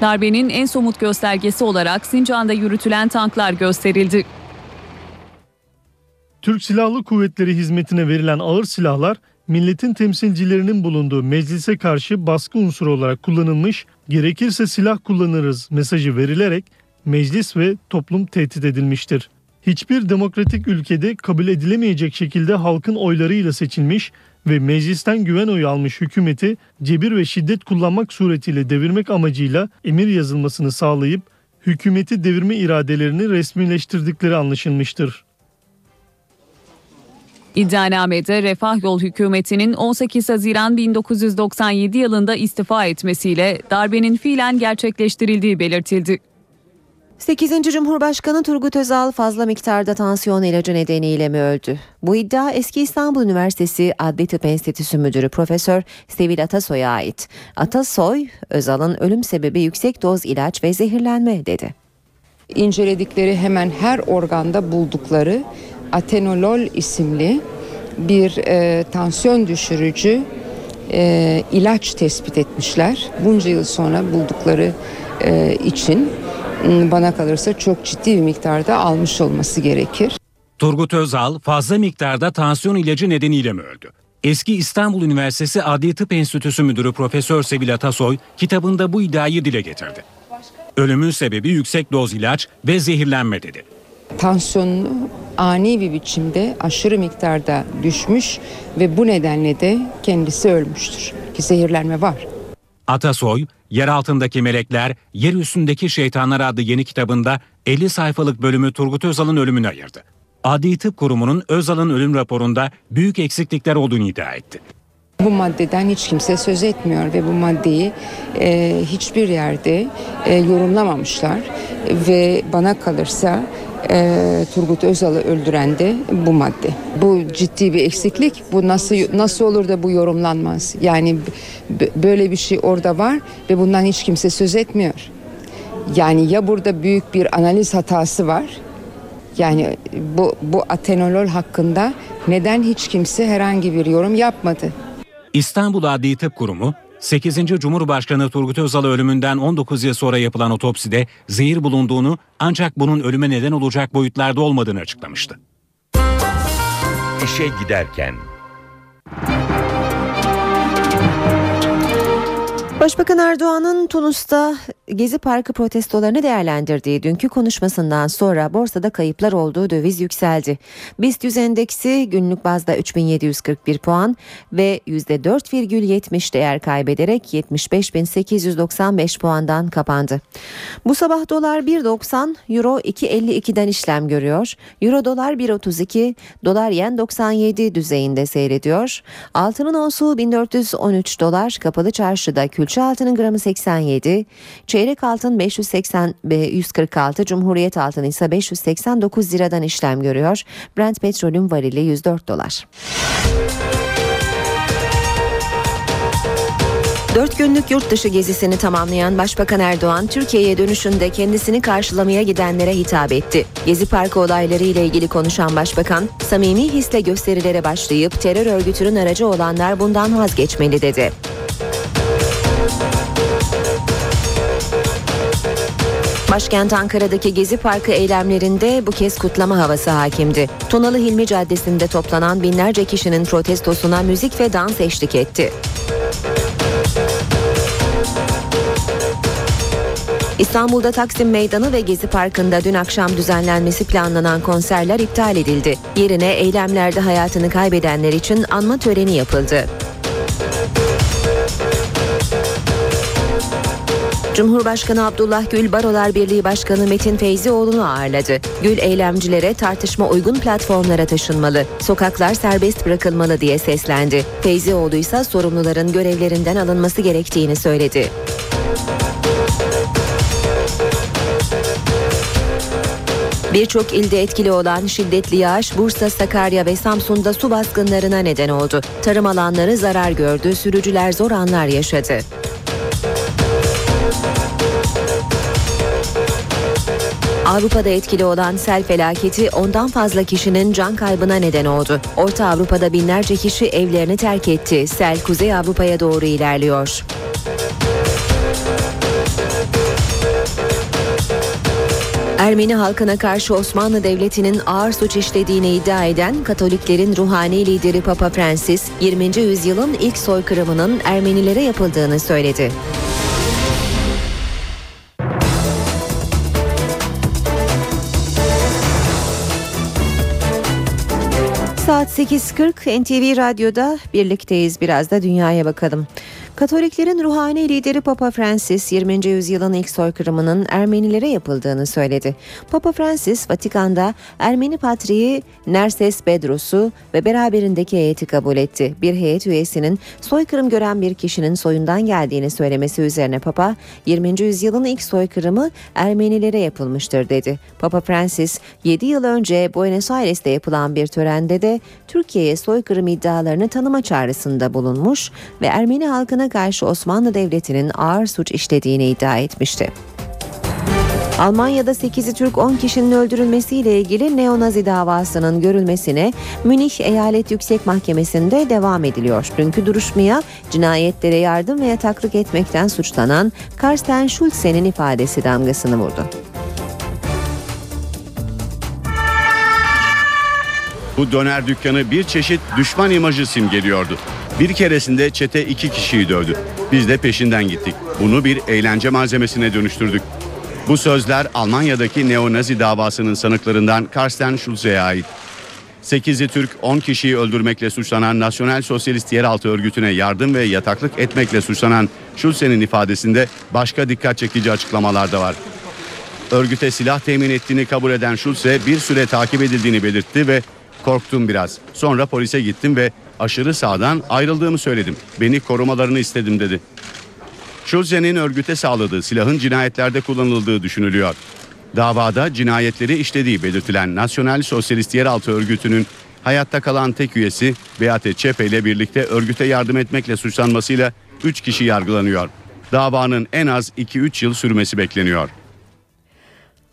Darbenin en somut göstergesi olarak Sincan'da yürütülen tanklar gösterildi. Türk Silahlı Kuvvetleri hizmetine verilen ağır silahlar milletin temsilcilerinin bulunduğu meclise karşı baskı unsuru olarak kullanılmış, gerekirse silah kullanırız mesajı verilerek meclis ve toplum tehdit edilmiştir. Hiçbir demokratik ülkede kabul edilemeyecek şekilde halkın oylarıyla seçilmiş ve meclisten güven oyu almış hükümeti cebir ve şiddet kullanmak suretiyle devirmek amacıyla emir yazılmasını sağlayıp hükümeti devirme iradelerini resmileştirdikleri anlaşılmıştır. İddianamede Refah Yol hükümetinin 18 Haziran 1997 yılında istifa etmesiyle darbenin fiilen gerçekleştirildiği belirtildi. 8. Cumhurbaşkanı Turgut Özal fazla miktarda tansiyon ilacı nedeniyle mi öldü? Bu iddia eski İstanbul Üniversitesi Adli Tıp Enstitüsü Müdürü Profesör Sevil Atasoy'a ait. Atasoy, Özal'ın ölüm sebebi yüksek doz ilaç ve zehirlenme dedi. İnceledikleri hemen her organda buldukları atenolol isimli bir e, tansiyon düşürücü e, ilaç tespit etmişler. Bunca yıl sonra buldukları e, için bana kalırsa çok ciddi bir miktarda almış olması gerekir. Turgut Özal fazla miktarda tansiyon ilacı nedeniyle mi öldü? Eski İstanbul Üniversitesi Adli Tıp Enstitüsü Müdürü Profesör Sevil Atasoy kitabında bu iddiayı dile getirdi. Ölümün sebebi yüksek doz ilaç ve zehirlenme dedi. Tansiyonunu ani bir biçimde aşırı miktarda düşmüş ve bu nedenle de kendisi ölmüştür. Ki zehirlenme var. Atasoy, Yer altındaki melekler, yer üstündeki şeytanlar adlı yeni kitabında 50 sayfalık bölümü Turgut Özal'ın ölümüne ayırdı. Adli Tıp Kurumu'nun Özal'ın ölüm raporunda büyük eksiklikler olduğunu iddia etti. Bu maddeden hiç kimse söz etmiyor ve bu maddeyi e, hiçbir yerde e, yorumlamamışlar ve bana kalırsa e, Turgut Özal'ı öldüren de bu madde. Bu ciddi bir eksiklik. Bu nasıl nasıl olur da bu yorumlanmaz? Yani böyle bir şey orada var ve bundan hiç kimse söz etmiyor. Yani ya burada büyük bir analiz hatası var. Yani bu bu atenolol hakkında neden hiç kimse herhangi bir yorum yapmadı? İstanbul Adli Tıp Kurumu 8. Cumhurbaşkanı Turgut Özal ölümünden 19 yıl sonra yapılan otopside zehir bulunduğunu ancak bunun ölüme neden olacak boyutlarda olmadığını açıklamıştı. İşe giderken Başbakan Erdoğan'ın Tunus'ta Gezi Parkı protestolarını değerlendirdiği dünkü konuşmasından sonra borsada kayıplar olduğu döviz yükseldi. BIST 100 endeksi günlük bazda 3741 puan ve %4,70 değer kaybederek 75.895 puandan kapandı. Bu sabah dolar 1.90, euro 2.52'den işlem görüyor. Euro dolar 1.32, dolar yen 97 düzeyinde seyrediyor. Altının olsu 1413 dolar, kapalı çarşıda külçe altının gramı 87, Çeyrek altın 580 ve 146, Cumhuriyet altını ise 589 liradan işlem görüyor. Brent petrolün varili 104 dolar. Dört günlük yurt dışı gezisini tamamlayan Başbakan Erdoğan, Türkiye'ye dönüşünde kendisini karşılamaya gidenlere hitap etti. Gezi Parkı olayları ile ilgili konuşan Başbakan, samimi hisle gösterilere başlayıp terör örgütünün aracı olanlar bundan vazgeçmeli dedi. Başkent Ankara'daki Gezi Parkı eylemlerinde bu kez kutlama havası hakimdi. Tunalı Hilmi Caddesi'nde toplanan binlerce kişinin protestosuna müzik ve dans eşlik etti. İstanbul'da Taksim Meydanı ve Gezi Parkı'nda dün akşam düzenlenmesi planlanan konserler iptal edildi. Yerine eylemlerde hayatını kaybedenler için anma töreni yapıldı. Cumhurbaşkanı Abdullah Gül Barolar Birliği Başkanı Metin Feyzioğlu'nu ağırladı. Gül eylemcilere tartışma uygun platformlara taşınmalı, sokaklar serbest bırakılmalı diye seslendi. Feyzioğlu ise sorumluların görevlerinden alınması gerektiğini söyledi. Birçok ilde etkili olan şiddetli yağış Bursa, Sakarya ve Samsun'da su baskınlarına neden oldu. Tarım alanları zarar gördü, sürücüler zor anlar yaşadı. Avrupa'da etkili olan sel felaketi ondan fazla kişinin can kaybına neden oldu. Orta Avrupa'da binlerce kişi evlerini terk etti. Sel Kuzey Avrupa'ya doğru ilerliyor. Ermeni halkına karşı Osmanlı Devleti'nin ağır suç işlediğini iddia eden Katoliklerin ruhani lideri Papa Francis, 20. yüzyılın ilk soykırımının Ermenilere yapıldığını söyledi. Saat 8.40 NTV Radyo'da birlikteyiz. Biraz da dünyaya bakalım. Katoliklerin ruhani lideri Papa Francis 20. yüzyılın ilk soykırımının Ermenilere yapıldığını söyledi. Papa Francis Vatikan'da Ermeni patriği Nerses Bedros'u ve beraberindeki heyeti kabul etti. Bir heyet üyesinin soykırım gören bir kişinin soyundan geldiğini söylemesi üzerine Papa 20. yüzyılın ilk soykırımı Ermenilere yapılmıştır dedi. Papa Francis 7 yıl önce Buenos Aires'te yapılan bir törende de Türkiye'ye soykırım iddialarını tanıma çağrısında bulunmuş ve Ermeni halkına karşı Osmanlı Devleti'nin ağır suç işlediğini iddia etmişti. Almanya'da 8'i Türk 10 kişinin öldürülmesiyle ilgili neonazi davasının görülmesine Münih Eyalet Yüksek Mahkemesi'nde devam ediliyor. Dünkü duruşmaya cinayetlere yardım ve yataklık etmekten suçlanan Karsten Schulze'nin ifadesi damgasını vurdu. Bu döner dükkanı bir çeşit düşman imajı simgeliyordu. Bir keresinde çete iki kişiyi dövdü. Biz de peşinden gittik. Bunu bir eğlence malzemesine dönüştürdük. Bu sözler Almanya'daki neonazi davasının sanıklarından Karsten Schulze'ye ait. 8'i Türk 10 kişiyi öldürmekle suçlanan Nasyonel Sosyalist Yeraltı Örgütü'ne yardım ve yataklık etmekle suçlanan Schulze'nin ifadesinde başka dikkat çekici açıklamalar da var. Örgüte silah temin ettiğini kabul eden Schulze bir süre takip edildiğini belirtti ve korktum biraz. Sonra polise gittim ve aşırı sağdan ayrıldığımı söyledim. Beni korumalarını istedim dedi. Schulze'nin örgüte sağladığı silahın cinayetlerde kullanıldığı düşünülüyor. Davada cinayetleri işlediği belirtilen Nasyonel Sosyalist Yeraltı Örgütü'nün hayatta kalan tek üyesi Beate Çepe ile birlikte örgüte yardım etmekle suçlanmasıyla 3 kişi yargılanıyor. Davanın en az 2-3 yıl sürmesi bekleniyor.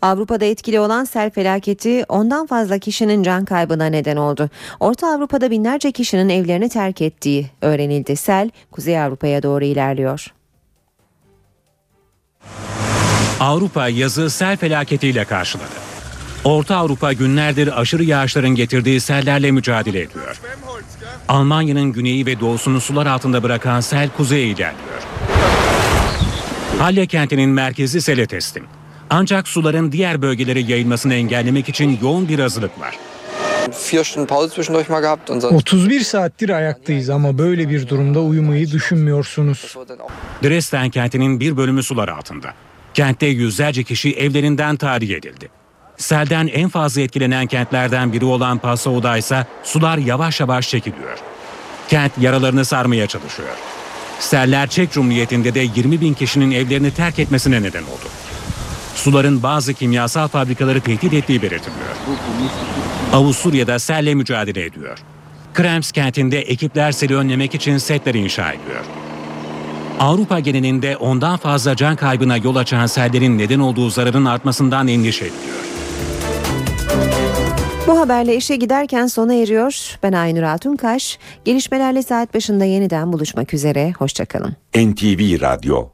Avrupa'da etkili olan sel felaketi ondan fazla kişinin can kaybına neden oldu. Orta Avrupa'da binlerce kişinin evlerini terk ettiği öğrenildi. Sel Kuzey Avrupa'ya doğru ilerliyor. Avrupa yazı sel felaketiyle karşıladı. Orta Avrupa günlerdir aşırı yağışların getirdiği sellerle mücadele ediyor. Almanya'nın güneyi ve doğusunu sular altında bırakan sel kuzeye ilerliyor. Halle kentinin merkezi sele teslim. Ancak suların diğer bölgelere yayılmasını engellemek için yoğun bir hazırlık var. 31 saattir ayaktayız ama böyle bir durumda uyumayı düşünmüyorsunuz. Dresden kentinin bir bölümü sular altında. Kentte yüzlerce kişi evlerinden tahliye edildi. Selden en fazla etkilenen kentlerden biri olan Passau'da ise sular yavaş yavaş çekiliyor. Kent yaralarını sarmaya çalışıyor. Seller Çek Cumhuriyeti'nde de 20 bin kişinin evlerini terk etmesine neden oldu. Suların bazı kimyasal fabrikaları tehdit ettiği belirtiliyor. Avusturya'da selle mücadele ediyor. Krems kentinde ekipler seli önlemek için setler inşa ediyor. Avrupa genelinde ondan fazla can kaybına yol açan sellerin neden olduğu zararın artmasından endişe ediliyor. Bu haberle işe giderken sona eriyor. Ben Aynur Altunkaş. Gelişmelerle saat başında yeniden buluşmak üzere. Hoşçakalın. NTV Radyo